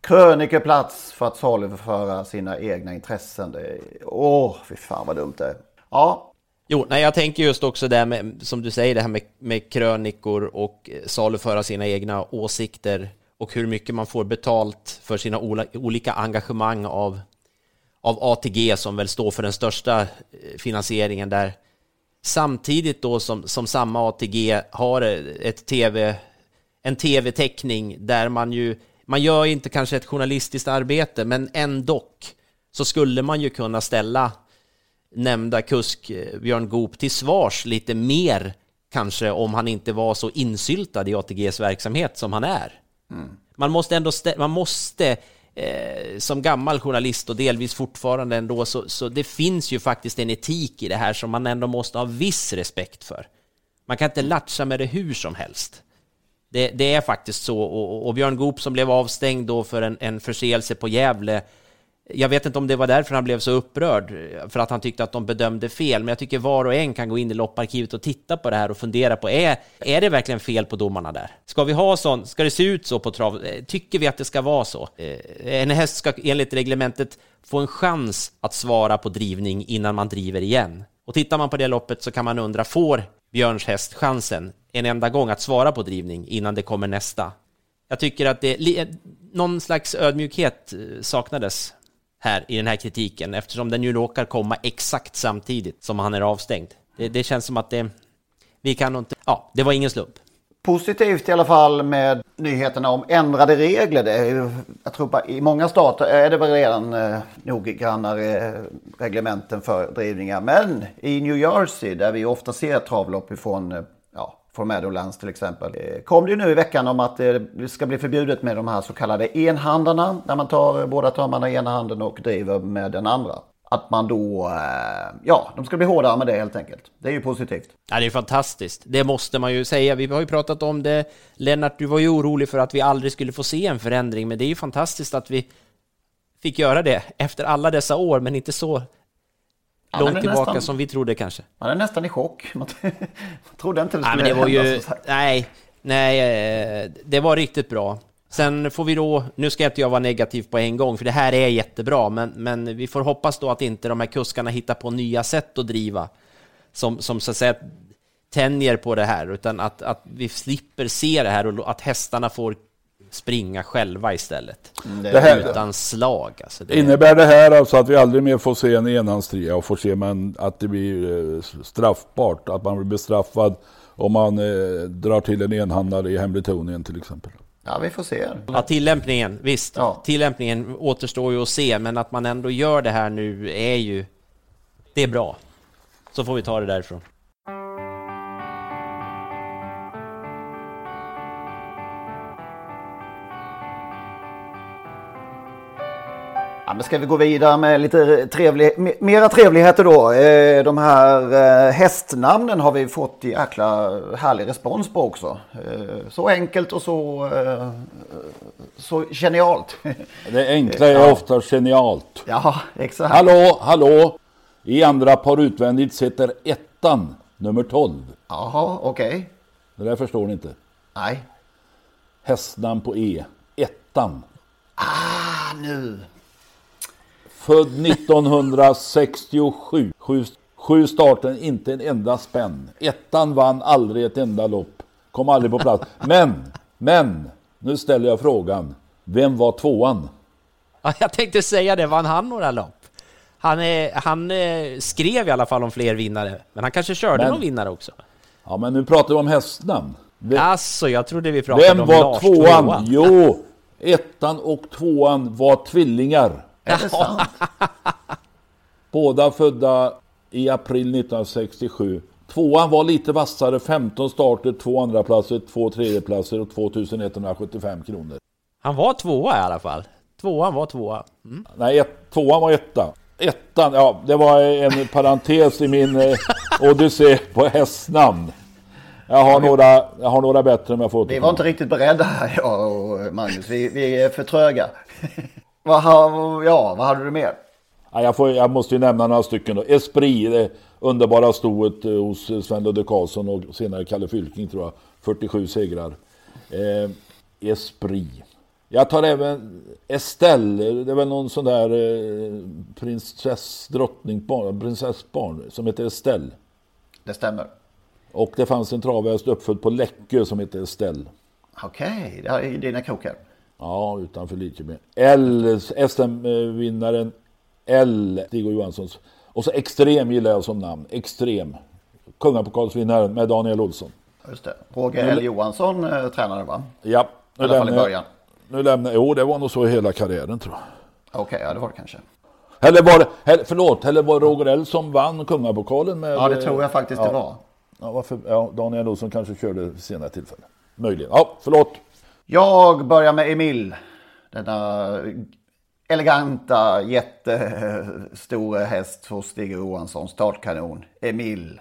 krönikeplats för att saluföra sina egna intressen. Det, åh, fy fan vad dumt det är. Ja. Jo, nej, jag tänker just också det med, som du säger, det här med, med krönikor och eh, saluföra sina egna åsikter och hur mycket man får betalt för sina olika engagemang av av ATG som väl står för den största eh, finansieringen där. Samtidigt då som, som samma ATG har eh, ett TV, en tv-täckning där man ju, man gör inte kanske ett journalistiskt arbete, men ändå så skulle man ju kunna ställa nämnda kusk eh, Björn Goop till svars lite mer kanske om han inte var så insyltad i ATGs verksamhet som han är. Mm. Man måste ändå man måste eh, som gammal journalist och delvis fortfarande ändå, så, så det finns ju faktiskt en etik i det här som man ändå måste ha viss respekt för. Man kan inte latcha med det hur som helst. Det, det är faktiskt så, och, och Björn Goop som blev avstängd då för en, en förseelse på Gävle, jag vet inte om det var därför han blev så upprörd, för att han tyckte att de bedömde fel, men jag tycker var och en kan gå in i lopparkivet och titta på det här och fundera på, är, är det verkligen fel på domarna där? Ska vi ha sån, ska det se ut så på trav? Eh, tycker vi att det ska vara så? Eh, en häst ska enligt reglementet få en chans att svara på drivning innan man driver igen. Och tittar man på det loppet så kan man undra, får Björns häst chansen en enda gång att svara på drivning innan det kommer nästa? Jag tycker att det, någon slags ödmjukhet eh, saknades här i den här kritiken eftersom den ju råkar komma exakt samtidigt som han är avstängd. Det, det känns som att det... Vi kan nog inte... Ja, det var ingen slump. Positivt i alla fall med nyheterna om ändrade regler. Det är jag tror bara, i många stater är det väl redan eh, noggrannare eh, reglementen för drivningar. Men i New Jersey där vi ofta ser travlopp ifrån eh, eh, till exempel. Eh, kom det ju nu i veckan om att eh, det ska bli förbjudet med de här så kallade enhandarna. Där man tar eh, båda tömmarna i ena handen och driver med den andra. Att man då, ja, de ska bli hårdare med det helt enkelt. Det är ju positivt. Ja, det är fantastiskt. Det måste man ju säga. Vi har ju pratat om det. Lennart, du var ju orolig för att vi aldrig skulle få se en förändring, men det är ju fantastiskt att vi fick göra det efter alla dessa år, men inte så Ja, långt tillbaka nästan- som vi trodde kanske. Man är nästan i chock. (laughs) Man trodde inte det Nej, skulle men det var hända, ju... Nej, nej, eh, det var riktigt bra. Sen får vi då, nu ska inte jag vara negativ på en gång, för det här är jättebra, men, men vi får hoppas då att inte de här kuskarna hittar på nya sätt att driva, som, som så att säga tänjer på det här, utan att, att vi slipper se det här och att hästarna får springa själva istället. Det här- Utan slag. Alltså det, Innebär det här alltså att vi aldrig mer får se en enhandstrea och får se man att det blir eh, straffbart? Att man blir bestraffad om man eh, drar till en enhandare i Hambletonien till exempel? Ja, vi får se. Ja, tillämpningen, visst. Tillämpningen återstår ju att se, men att man ändå gör det här nu är ju... Det är bra. Så får vi ta det därifrån. Ja, men ska vi gå vidare med lite trevlig, me- mera trevligheter då. Eh, De här eh, hästnamnen har vi fått jäkla härlig respons på också. Eh, Så enkelt och så, så genialt. Det enkla är Ja. ofta genialt. Ja, exakt. Hallå, hallå! I andra par utvändigt sitter ettan, nummer 12. Jaha, okej. Det där förstår ni inte. Nej. Hästnamn på E. Ettan. Ah, nu. Född 1967. Sju, sju starten, inte en enda spänn. Ettan vann aldrig ett enda lopp. Kom aldrig på plats. Men, men, nu ställer jag frågan. Vem var tvåan? Ja, jag tänkte säga det, vann han några lopp? Han, är, han eh, skrev i alla fall om fler vinnare, men han kanske körde Men- någon vinnare också. Ja, men nu pratar vi om hästnamn. Vem, Alltså, jag trodde vi pratade vem om var Lars tvåan? tvåa. Jo, ettan och tvåan var tvillingar. Är det sant? Båda födda i april 1967. Tvåan var lite vassare, 15 starter, två andra platser, två tredjeplatser och 2175 kronor. Han var tvåa i alla fall. Tvåan var tvåa. Mm. Nej, ett, tvåan var etta. Ettan, ja det var en parentes i min eh, odyssé på hästnamn. Jag har, några, jag har några bättre om jag får Vi var inte riktigt beredda här, jag och Magnus. Vi, vi är för tröga. Vad, ja, vad hade du mer? Ja, jag, får, jag måste ju nämna några stycken då. Esprit, det underbara stoet eh, hos eh, Sven Ludde Karlsson och senare Kalle Fylking tror jag. 47 segrar. Eh, Esprit. Jag tar även Estelle, det är väl någon sån där eh, prinsess, drottningbarn, prinsessbarn som heter Estelle. Det stämmer. Och det fanns en travhäst uppfödd på Läckö som heter Estelle. Okej, det är dina krokar. Ja, utanför Lidköping. L, SM-vinnaren L, Stig Johanssons. Och så Extrem gillar jag som namn. Extrem. Kungapokalsvinnaren med Daniel Olsson. Just det. Roger L Johansson eh, tränade va? Ja. I alla fall i början. Nu lämnar Jo, det var nog så i hela karriären tror jag. Okej, ja det var det kanske. Eller var det, förlåt, eller var det Roger L som vann Kungapokalen med... Ja, det tror jag faktiskt ja. det var. Ja, varför, ja, Daniel Olsson kanske körde senare tillfälle. Möjligen. Ja, förlåt. Jag börjar med Emil. Denna eleganta, jättestora häst hos Stig Johansson, startkanon. Emil,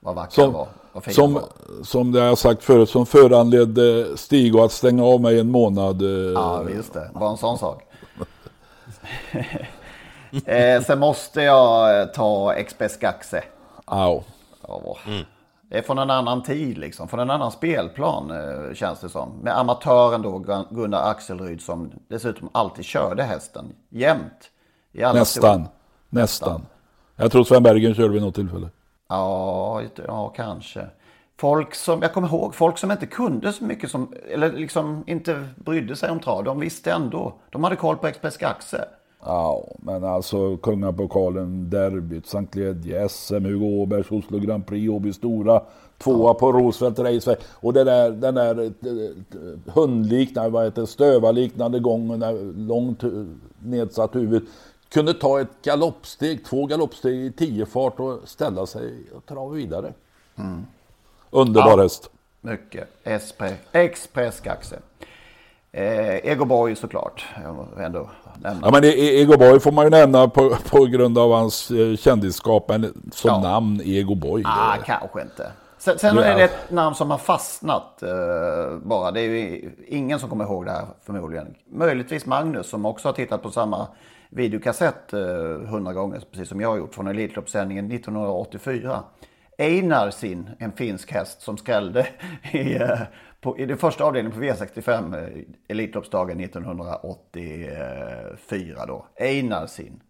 vad vacker Som, han var. Vad fin han som, var. som det jag har sagt förut, som föranledde Stig att stänga av mig en månad. eh, Ja, just det. Bara en sån sak. (laughs) eh, sen måste jag eh, ta Express Gaxe. Au. Ja. Det är från en annan tid liksom, från en annan spelplan eh, känns det som. Med amatören då, Gun- Gunnar Axelryd som dessutom alltid körde hästen jämt. Nästan. stora- Nästan. Jag tror Sven Bergen körde vid något tillfälle. Ja, ja, kanske. Folk som, jag kommer ihåg, folk som inte kunde så mycket som, eller liksom inte brydde sig om trav, de visste ändå. De hade koll på Express Gaxe. Ja, men alltså kungapokalen, derbyt, Sankt Ledje, SM, Hugo Åbergs Oslo Grand Prix, Åby Stora, tvåa på Roosevelt Raceway. Och det där, den där eh, hundliknande, vad heter stövarliknande gången, där långt eh, nedsatt huvud. Kunde ta ett galoppsteg, två galoppsteg i tio fart och ställa sig och trava vidare. Mm. Underbar Ja. häst. Mycket. Espre, Express Gaxe. Eh, Ego Boy såklart. Ändå nämna. Ja men E- E- Ego Boy får man ju nämna på, på grund av hans eh, kändisskap, men som namn Ego Boy. Ah, det- kanske inte. Sen, sen Ja. är det ett namn som har fastnat eh, bara. Det är ju ingen som kommer ihåg det här förmodligen. Möjligtvis Magnus som också har tittat på samma videokassett hundra gånger, precis som jag har gjort, från Elitloppssändningen 1984. Einarsin, en finsk häst som skrällde (laughs) i, eh, på, i den första avdelningen på V65, eh, Elitloppsdagen 1984 då. Einarsin.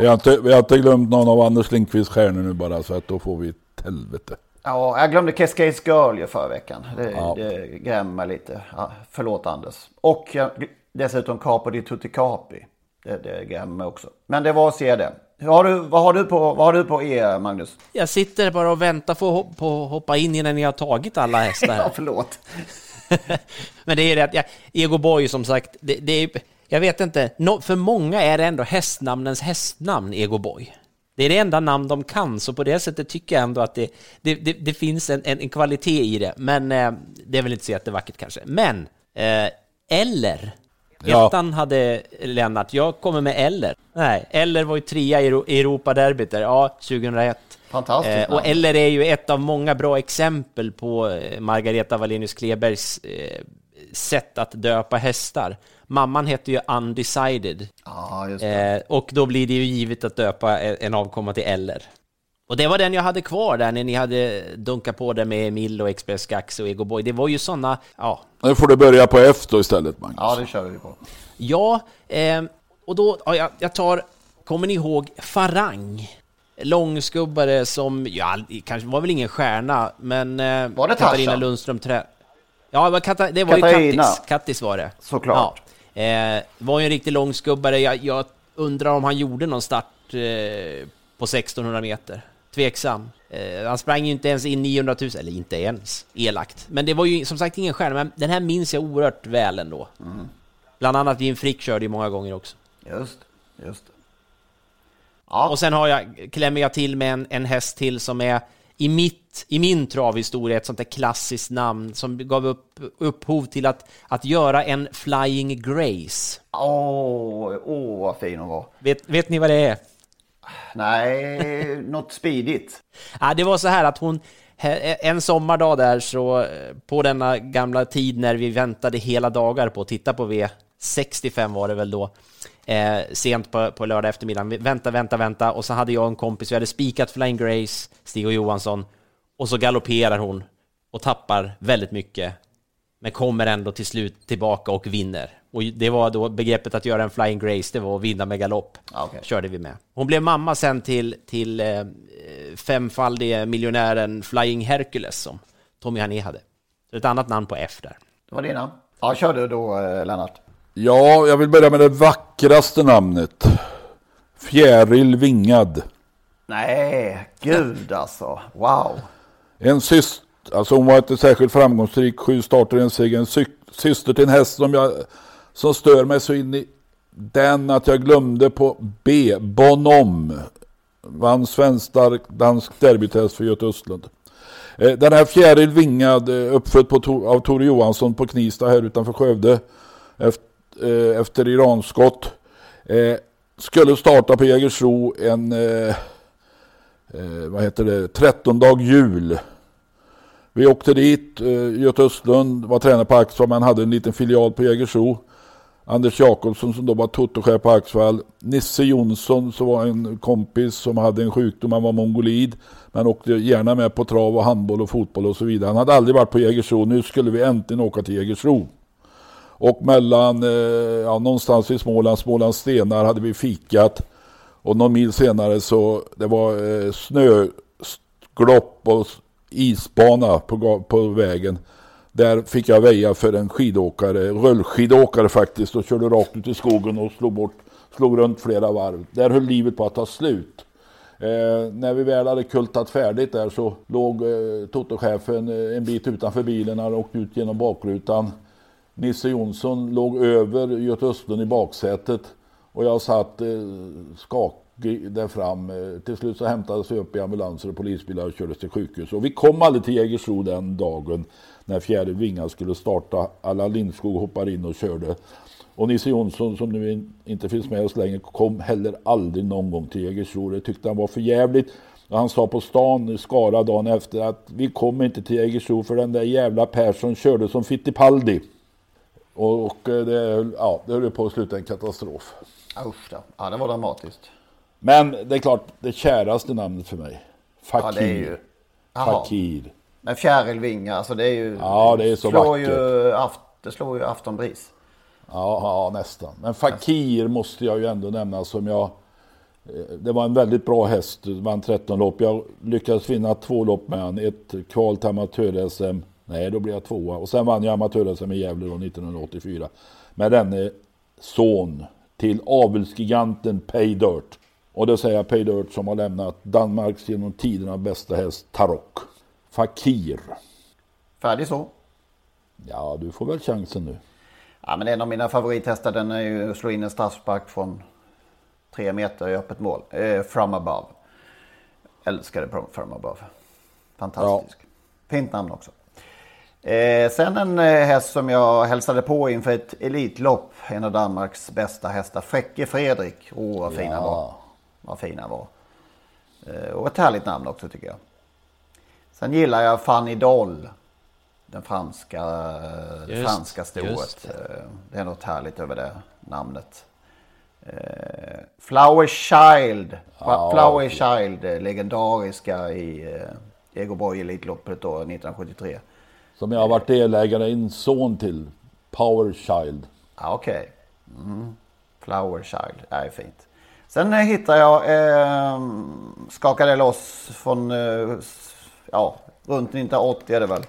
Vi, har inte, vi har inte glömt någon av Anders Lindqvists stjärnor nu bara, så att då får vi ett helvete. Ja, jag glömde Cascades Girl ju förra veckan. Det, Ja. det grämer mig lite. Ja, förlåt Anders. Och jag, dessutom Capo di Tutti Capi. Det, det grämer mig också. Men det var att se det. Hur har du, vad, har du på, vad har du på E, Magnus? Jag sitter bara och väntar på, att att hoppa in innan ni har tagit alla hästar. (laughs) Ja, förlåt. (laughs) Men det är rätt. Ja, Ego Boy som sagt, det, det är, jag vet inte, no, för många är det ändå hästnamnens hästnamn, Ego Boy. Det är det enda namn de kan, så på det sättet tycker jag ändå att det, det, det, det finns en, en, en kvalitet i det. Men eh, det är väl inte så jättevackert kanske. Men, eh, eller. Ja. Ettan hade Lennart, jag kommer med Eller. Nej, Eller var ju trea i Euro- i Europa-derbyt där, ja, 2001. Fantastiskt Eh, och. Eller är ju ett av många bra exempel på eh, Margareta Wallenius Klebergs eh, sätt att döpa hästar. Mamman hette ju Undecided. Det. Eh, och då blir det ju givet att döpa en avkomma till Eller. Och det var den jag hade kvar där när ni hade dunkat på det med Emil och Express Gax och Ego Boy. Det var ju sådana, ja, Nu får du börja på F då istället Magnus. Ja, det kör vi på. Ja, eh, och då, ja, jag, tar, kommer ni ihåg Farang? Långskubbare som, ja, kanske var väl ingen stjärna, men eh, Var det Katarina? Lundström Trä. Ja, det var, Kata, det var Katarina. ju Kattis, Kattis var det. Såklart. Ja, eh, var ju en riktig långskubbare. Jag, jag undrar om han gjorde någon start eh, på 1600 meter. Tveksam. Eh, han sprang ju inte ens in 900 000, eller inte ens, elakt. Men det var ju som sagt ingen stjärna, men den här minns jag oerhört väl ändå. Mm. Bland annat Jim Frick körde ju många gånger också. Just just det. Och sen har jag, klämmer jag till med en, en häst till som är i, mitt, i min travhistoria ett sånt där klassiskt namn som gav upp, upphov till att, att göra en Flying Grace. Åh, åh vad fin hon var. Vet, vet ni vad det är? Nej, något speedigt. Ja, det var så här att hon, en sommardag där så, eh, på denna gamla tid när vi väntade hela dagar på att titta på V65 var det väl då, eh, sent på, på lördag eftermiddag. Vänta, vänta, vänta. Och så hade jag en kompis, vi hade spikat Flying Grace, Stig och Johansson, och så galopperar hon och tappar väldigt mycket, men kommer ändå till slut tillbaka och vinner. Och det var då begreppet att göra en Flying Grace, det var att vinna med galopp. Okej. Körde vi med. Hon blev mamma sen till, till eh, femfaldige miljonären Flying Hercules som Tommy Hané hade. Så ett annat namn på F där. Det var dina. Ja, kör du då eh, Lennart. Ja, jag vill börja med det vackraste namnet. Fjäril Vingad. Nej, gud alltså. Wow. En syster, alltså hon var inte särskilt framgångsrik, sju starter, en seger, en sy- syster till en häst som jag, som stör mig så in i den att jag glömde på B, Bonom. Vann svensk dansk derbytest för Göte Östlund. Eh, den här fjäril Vingad, eh, uppfödd på, av Tore Johansson på Knivsta här utanför Skövde. Efter, eh, efter Iranskott. Skulle starta på Jägersro en, vad heter det, 13 dag jul. Vi åkte dit, Göte Östlund var tränare på Axfam. men hade en liten filial på Jägersro. Anders Jakobsson som då var totochef på Axvall. Nisse Jonsson som var en kompis som hade en sjukdom, han var mongolid. Men åkte gärna med på trav och handboll och fotboll och så vidare. Han hade aldrig varit på Jägersro, nu skulle vi äntligen åka till Jägersro. Och mellan, eh, ja, någonstans i Småland, Smålands stenar hade vi fikat. Och någon mil senare så, det var eh, snöglopp och isbana på, på vägen. Där fick jag väja för en skidåkare, rullskidåkare faktiskt och körde rakt ut i skogen och slog bort, slog runt flera varv. Där höll livet på att ta slut. Eh, när vi väl hade kultat färdigt där så låg eh, Totochefen eh, en bit utanför bilen, han åkte ut genom bakrutan. Nisse Jonsson låg över Göte Östlund i baksätet och jag satt eh, skakig där fram. Eh, till slut så hämtades vi upp i ambulanser och polisbilar och kördes till sjukhus. Och vi kom aldrig till Jägersro den dagen när fjärde vingan skulle starta. Alla Lindskog hoppar in och körde. Och Nisse Jonsson som nu inte finns med oss längre kom heller aldrig någon gång till Jägersro. Det tyckte han var för jävligt. Och han sa på stan i Skara dagen efter att vi kommer inte till Jägersro för den där jävla Persson körde som Fittipaldi. Och, och eh, det, ja, det höll på att sluta en katastrof. Usch då. Ja, det var dramatiskt. Men det är klart, det käraste namnet för mig. Fakir. Ja. Fakir. Men fjärilvingar, alltså det är ju... Ja, det är så slår vackert. Ju, aft, det slår ju aftonbris. Ja, ja, nästan. Men Fakir måste jag ju ändå nämna som jag... Det var en väldigt bra häst, vann 13 lopp. Jag lyckades vinna två lopp med han. Ett kval till amatör-SM. Nej, då blev jag tvåa. Och sen vann jag amatör-SM i Gävle då 1984. Med denne son till avelsgiganten Pay Dirt. Och det säger jag Pay Dirt som har lämnat Danmarks genom tiderna bästa häst Tarok. Fakir. Färdig så. Ja, du får väl chansen nu. Ja, men en av mina favorithästar den är ju att slå in en straffspark från tre meter i öppet mål. Eh, from above. Älskade from- above. Fantastisk. Fint namn också. Eh, sen en eh, häst som jag hälsade på inför ett elitlopp. En av Danmarks bästa hästar. Fräcke Fredrik. Åh, oh, vad fin han Ja. var. Vad fin han var. Eh, och ett härligt namn också tycker jag. Sen gillar jag Fanny Doll. Den franska, det Just- franska stoet. det. Eh, Det är något härligt över det namnet. Eh, Flower Child. Ja, Flower. Child, eh, legendariska i eh, Egoborg Elitloppet då 1973. Som jag har varit delägare i en son till. Power Child. Ja, Okej. Mm. Flower Child, är fint. Sen eh, hittar jag, eh, skakade loss från, eh, ja, runt 1980 är det väl.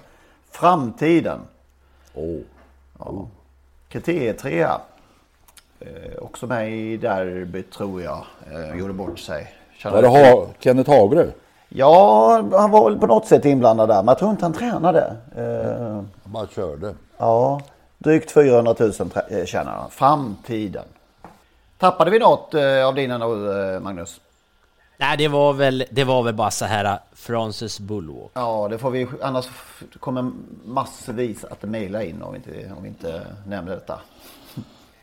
Framtiden. Oh. Ja. Kriterietrea. Eh, också med i derby tror jag. Eh, gjorde bort sig. Var det ha Kenneth Hagre? Ja, han var väl på något sätt inblandad där. Men jag tror inte han tränade. Eh, Han bara körde. ja, drygt 400 000 trä- eh, tjänar han. Framtiden. Tappade vi något eh, av dina nu, eh, Magnus? Nej, det var väl, det var väl bara så här uh, Frances Bullwalk. Ja, det får vi. Annars kommer massvis att mejla in om vi inte, om vi inte nämner detta.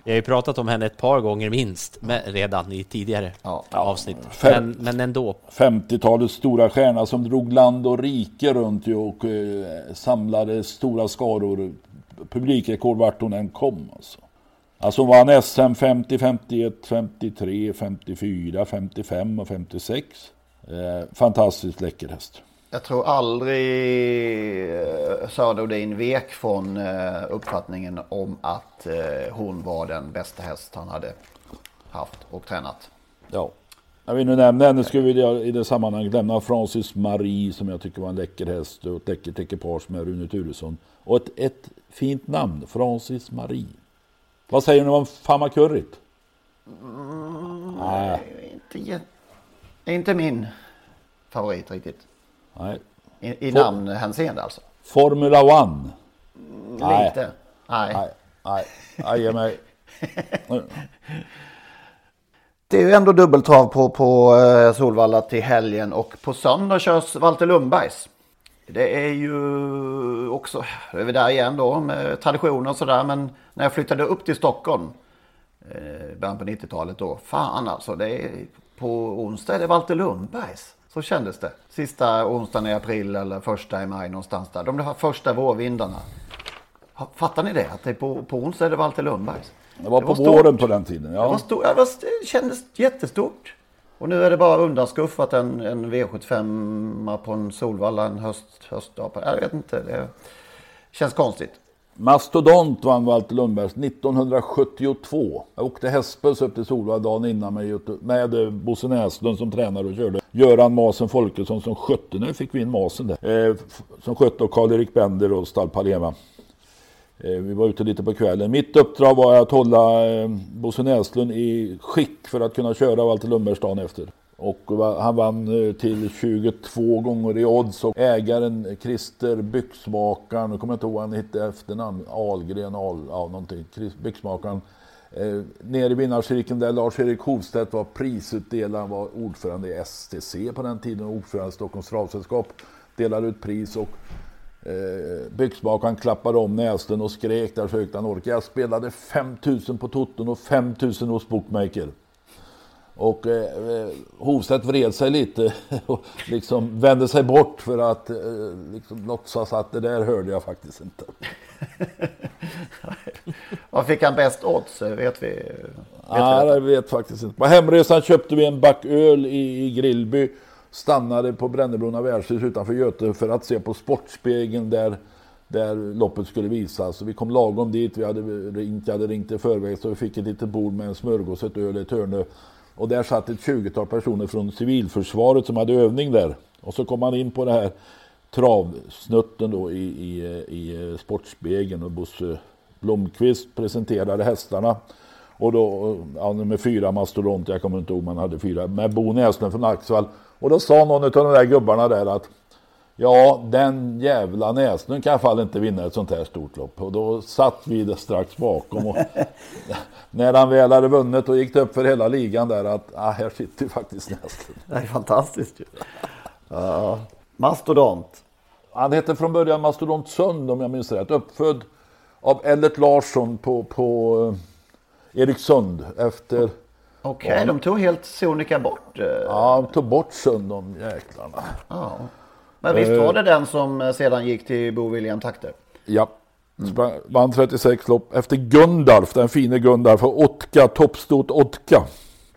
Vi har ju pratat om henne ett par gånger minst med, redan i tidigare avsnitt. Fem- Men, men ändå. 50-talets stora stjärna som drog land och rike runt ju och eh, samlade stora skaror. Publikrekord vart hon än kom. Alltså. Alltså hon vann SM 50, 51, 53, 54, 55 och 56. Eh, fantastiskt läcker häst. Jag tror aldrig eh, Sara Odin vek från eh, uppfattningen om att eh, hon var den bästa häst han hade haft och tränat. Ja. Jag vill nu nämna henne skulle vi i det sammanhanget lämna Francis Marie som jag tycker var en läcker häst och ett läckert ekipage med Rune Turesson. Och ett, ett fint namn, Francis Marie. Vad säger ni om Famakurrit? Nej. Inte, inte min favorit riktigt. Nej. I, i For- namnhänseende alltså. Formula One? Nej. Lite. Nej. Nej, nej, nej, ge mig. (laughs) Det är ju ändå dubbeltrav på, på eh, Solvalla till helgen och på söndag körs Walter Lundbergs. Det är ju också, då är vi där igen då med traditioner och sådär. Men när jag flyttade upp till Stockholm eh, början på 90-talet då. Fan alltså, det är, på onsdag är det Walter Lundbergs. Så kändes det. Sista onsdagen i april eller första i maj någonstans där. De här första vårvindarna. Fattar ni det? Att det är på, på onsdag är det Walter Lundbergs. Det var Det på var våren stort. på den tiden. Det, var Ja. det, var, det kändes jättestort. Och nu är det bara undanskuffat en, en V75 på en Solvalla en höst, höstdag. Jag vet inte, det känns konstigt. Mastodont vann Walter Lundbergs 1972. Jag åkte hästbuss upp till Solvalla dagen innan med, med eh, Bosse Näslund som tränare och körde. Göran Masen Folkesson som skötte, nu fick vi in Masen där. Eh, som skötte och Karl-Erik Bender och Stall Palema. Eh, vi var ute lite på kvällen. Mitt uppdrag var att hålla eh, Bosse Näslund i skick för att kunna köra Walter Lundbergs dagen efter. Och han vann eh, till 22 gånger i odds och ägaren Christer Byxmakaren, nu kommer jag inte ihåg vad han hette efternamn, Ahlgren, Al, ja någonting, Byxmakaren. Eh, nere i vinnarcirkeln där Lars-Erik Hovstedt var prisutdelare, var ordförande i STC på den tiden ordförande i Stockholms travsällskap. Delade ut pris och Eh, Byxmakaren klappade om Näslund och skrek där så högt han orkade. Jag spelade 5000 på Toton och 5000 hos Bookmaker. Och eh, eh, Hovstedt vred sig lite (laughs) och liksom vände sig bort för att eh, liksom låtsas att det där hörde jag faktiskt inte. (laughs) Vad fick han bäst odds? Vet vi? Vet Nej, vi jag vet faktiskt inte. På hemresan köpte vi en back öl i, i Grillby. Stannade på Brännebrona värdshus utanför Göte för att se på Sportspegeln där, där loppet skulle visas. Så vi kom lagom dit. Vi hade ringt, jag hade ringt i förväg så vi fick ett litet bord med en smörgås, ett öl, ett hörne. Och där satt ett 20-tal personer från civilförsvaret som hade övning där. Och så kom man in på det här travsnutten då i, i, i Sportspegeln och Bosse Blomqvist presenterade hästarna. Och då, ja, med fyra mastodonter, jag kommer inte ihåg om man hade fyra, med Bo Näslund från Axvall. Och då sa någon av de där gubbarna där att Ja, den jävla Näslund kan i alla fall inte vinna ett sånt här stort lopp. Och då satt vi där strax bakom. Och (laughs) när han väl hade vunnit och gick det upp för hela ligan där att ah, här sitter ju faktiskt Näslund. Det är fantastiskt ju. Ja. Mastodont. Han hette från början Mastodont Sund om jag minns rätt. Uppfödd av Ellert Larsson på, på eh, Eriksund efter... Okej, Ja. de tog helt sonika bort. eh, Ja, de tog bort Sund de jäklarna. Ja. Men visst var det den som eh, sedan gick till Bo William Takter? Ja. Sprang, vann 36 lopp efter Gundalf, den fine Gundalf och Otka, toppstort Otka.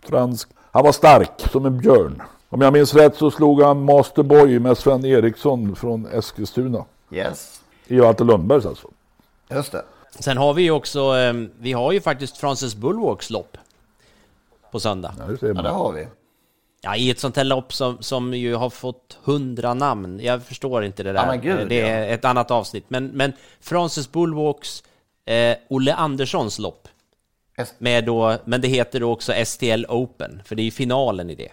Fransk. Han var stark som en björn. Om jag minns rätt så slog han Masterboy med Sven Eriksson från Eskilstuna. Yes. I Walter Lundbergs alltså. Just det. Sen har vi ju också, eh, vi har ju faktiskt Francis Bulwarks lopp på söndag. Ja, det ser Ja, man. det har vi. Ja, i ett sånt här lopp som, som ju har fått hundra namn. Jag förstår inte det där. Ja, men gud, det är ett annat avsnitt. Men, men Francis Bulwarks, eh, Olle Anderssons lopp. S- Med då, men det heter då också STL Open, för det är ju finalen i det.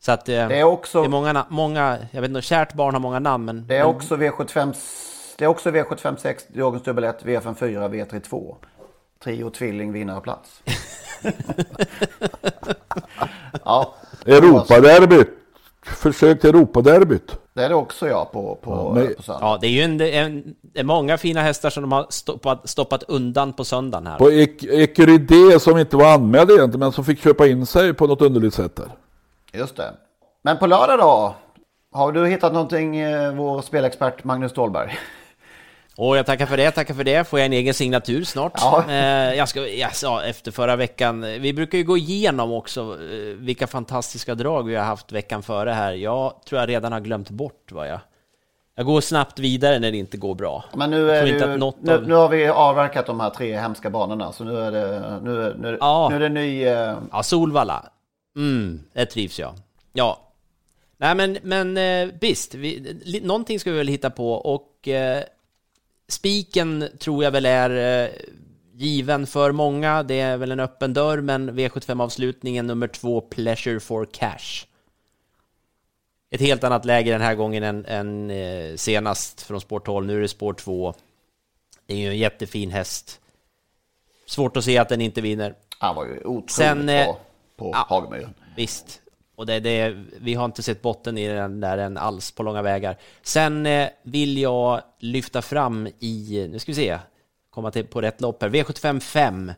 Så att eh, Det är också- det är många, många, jag vet inte, kärt barn har många namn, men... Det är men, också V75, det är också V756, dagens dubbel 1, V54, V32. Trio, tvilling, vinnarplats. (laughs) ja, Europaderbyt. Försök till Europaderbyt. det är det också ja på, på, Ja, men- på söndag. Ja, det är ju en, en, det är många fina hästar som de har stoppat, stoppat undan på söndagen här. På Ecuridé som inte var anmäld egentligen men som fick köpa in sig på något underligt sätt där. Just det. Men på lördag då? Har du hittat någonting, eh, vår spelexpert Magnus Ståhlberg? Och jag tackar för det, tackar för det. Får jag en egen signatur snart? Ja. Eh, jag ska, sa efter förra veckan, vi brukar ju gå igenom också eh, vilka fantastiska drag vi har haft veckan före här. Jag tror jag redan har glömt bort vad jag... Jag går snabbt vidare när det inte går bra. Men nu, är ju, nu, av- nu har vi avverkat de här tre hemska banorna. Så nu är det, nu, nu, Ja. nu är det ny... eh, Ja, Solvalla. Mm, det trivs jag. Ja. Nej, men, men eh, visst, vi, någonting ska vi väl hitta på och eh, spiken tror jag väl är eh, given för många. Det är väl en öppen dörr, men V75-avslutningen nummer två, Pleasure for Cash. Ett helt annat läge den här gången än, än eh, senast från spår 12. Nu är det spår 2. Det är ju en jättefin häst. Svårt att se att den inte vinner. Han var ju otroligt Sen, eh, bra på ja. Hagemyren. Visst. Och det, det, vi har inte sett botten i den där än alls på långa vägar. Sen eh, vill jag lyfta fram i, nu ska vi se, komma till på rätt lopp här, V75 5.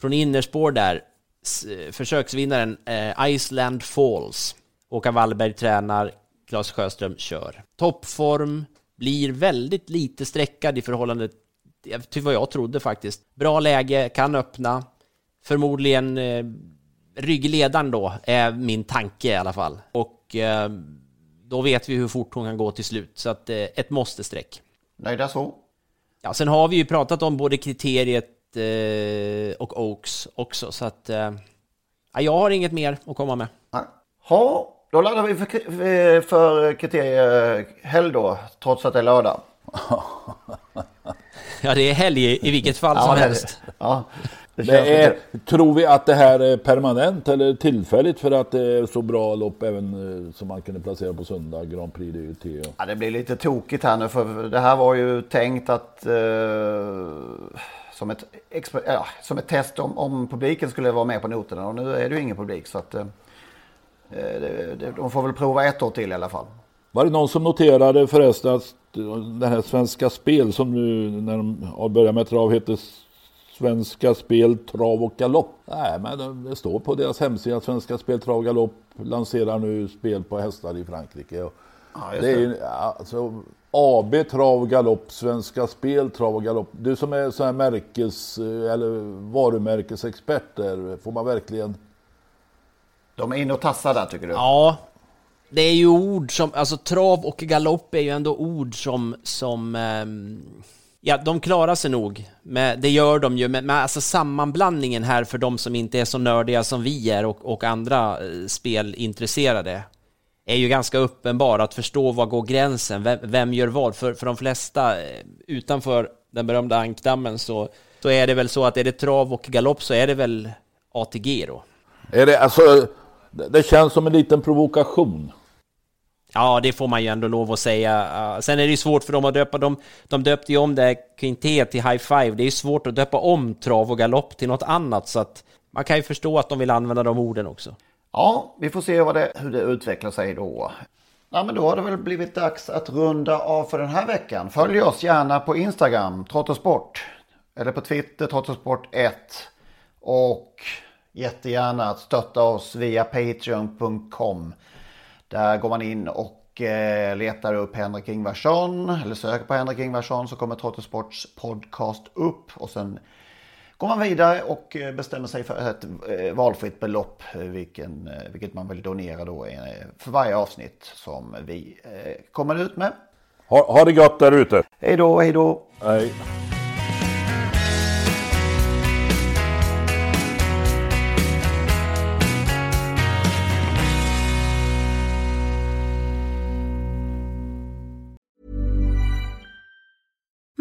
Från innerspår där, s- försöksvinnaren eh, Iceland Falls. Håkan Wallberg tränar, Claes Sjöström kör. Toppform, blir väldigt lite sträckad i förhållande till vad jag trodde faktiskt. Bra läge, kan öppna. Förmodligen eh, ryggledaren då, är min tanke i alla fall. Och eh, då vet vi hur fort hon kan gå till slut. Så att eh, ett måste-streck. Nöjda så? Ja, sen har vi ju pratat om både kriteriet eh, och Oaks också, så att eh, ja, jag har inget mer att komma med. Ja, då laddar vi för, för kriteriehelg då, trots att det är lördag. Ja, det är helg i, vilket fall som helst. Ja, det Det är, tror vi att det här är permanent eller tillfälligt för att det är så bra lopp även eh, som man kunde placera på söndag, Grand Prix DUT? Och... Ja, det blir lite tokigt här nu för det här var ju tänkt att eh, som, ett, ja, som ett test om, om publiken skulle vara med på noterna och nu är det ju ingen publik så att eh, det, det, de får väl prova ett år till i alla fall. Var det någon som noterade förresten att den här Svenska Spel som nu när de har börjat med trav heter Svenska Spel Trav och Galopp? Nej, men det- står på deras hemsida att Svenska Spel Trav och Galopp lanserar nu spel på hästar i Frankrike. Och just det är ju, ja, alltså, AB Trav och Galopp, Svenska Spel Trav och Galopp. Du som är sån här märkes eller varumärkesexpert där, får man verkligen De är inne och tassar där tycker du? Ja, det är ju ord som, alltså trav och galopp är ju ändå ord som, som ehm, ja, de klarar sig nog. Med, det gör de ju, men, men alltså sammanblandningen här för de som inte är så nördiga som vi är och, och andra eh, spelintresserade är ju ganska uppenbar att förstå var går gränsen, vem, vem gör vad? För, för de flesta eh, utanför den berömda ankdammen så, så är det väl så att är det trav och galopp så är det väl ATG då. Är det, alltså, det känns som en liten provokation. Ja, det får man ju ändå lov att säga. Sen är det ju svårt för dem att döpa. De, de döpte ju om det Quintet till High Five. Det är ju svårt att döpa om trav och galopp till något annat. Så att man kan ju förstå att de vill använda de orden också. Ja, vi får se vad det, hur det utvecklar sig då. Ja, men då har det väl blivit dags att runda av för den här veckan. Följ oss gärna på Instagram, Trottosport. Eller på Twitter, Trottosport1. Och jättegärna att stötta oss via patreon.com. Där går man in och eh, letar upp Henrik Ingvarsson. Eller söker på Henrik Ingvarsson så kommer Trottosports podcast upp. Och sen går man vidare och eh, bestämmer sig för ett eh, valfritt belopp vilken, vilket man vill donera då för varje avsnitt som vi kommer ut med. Ha, ha det gott där ute. Hej då, hej då. Hej.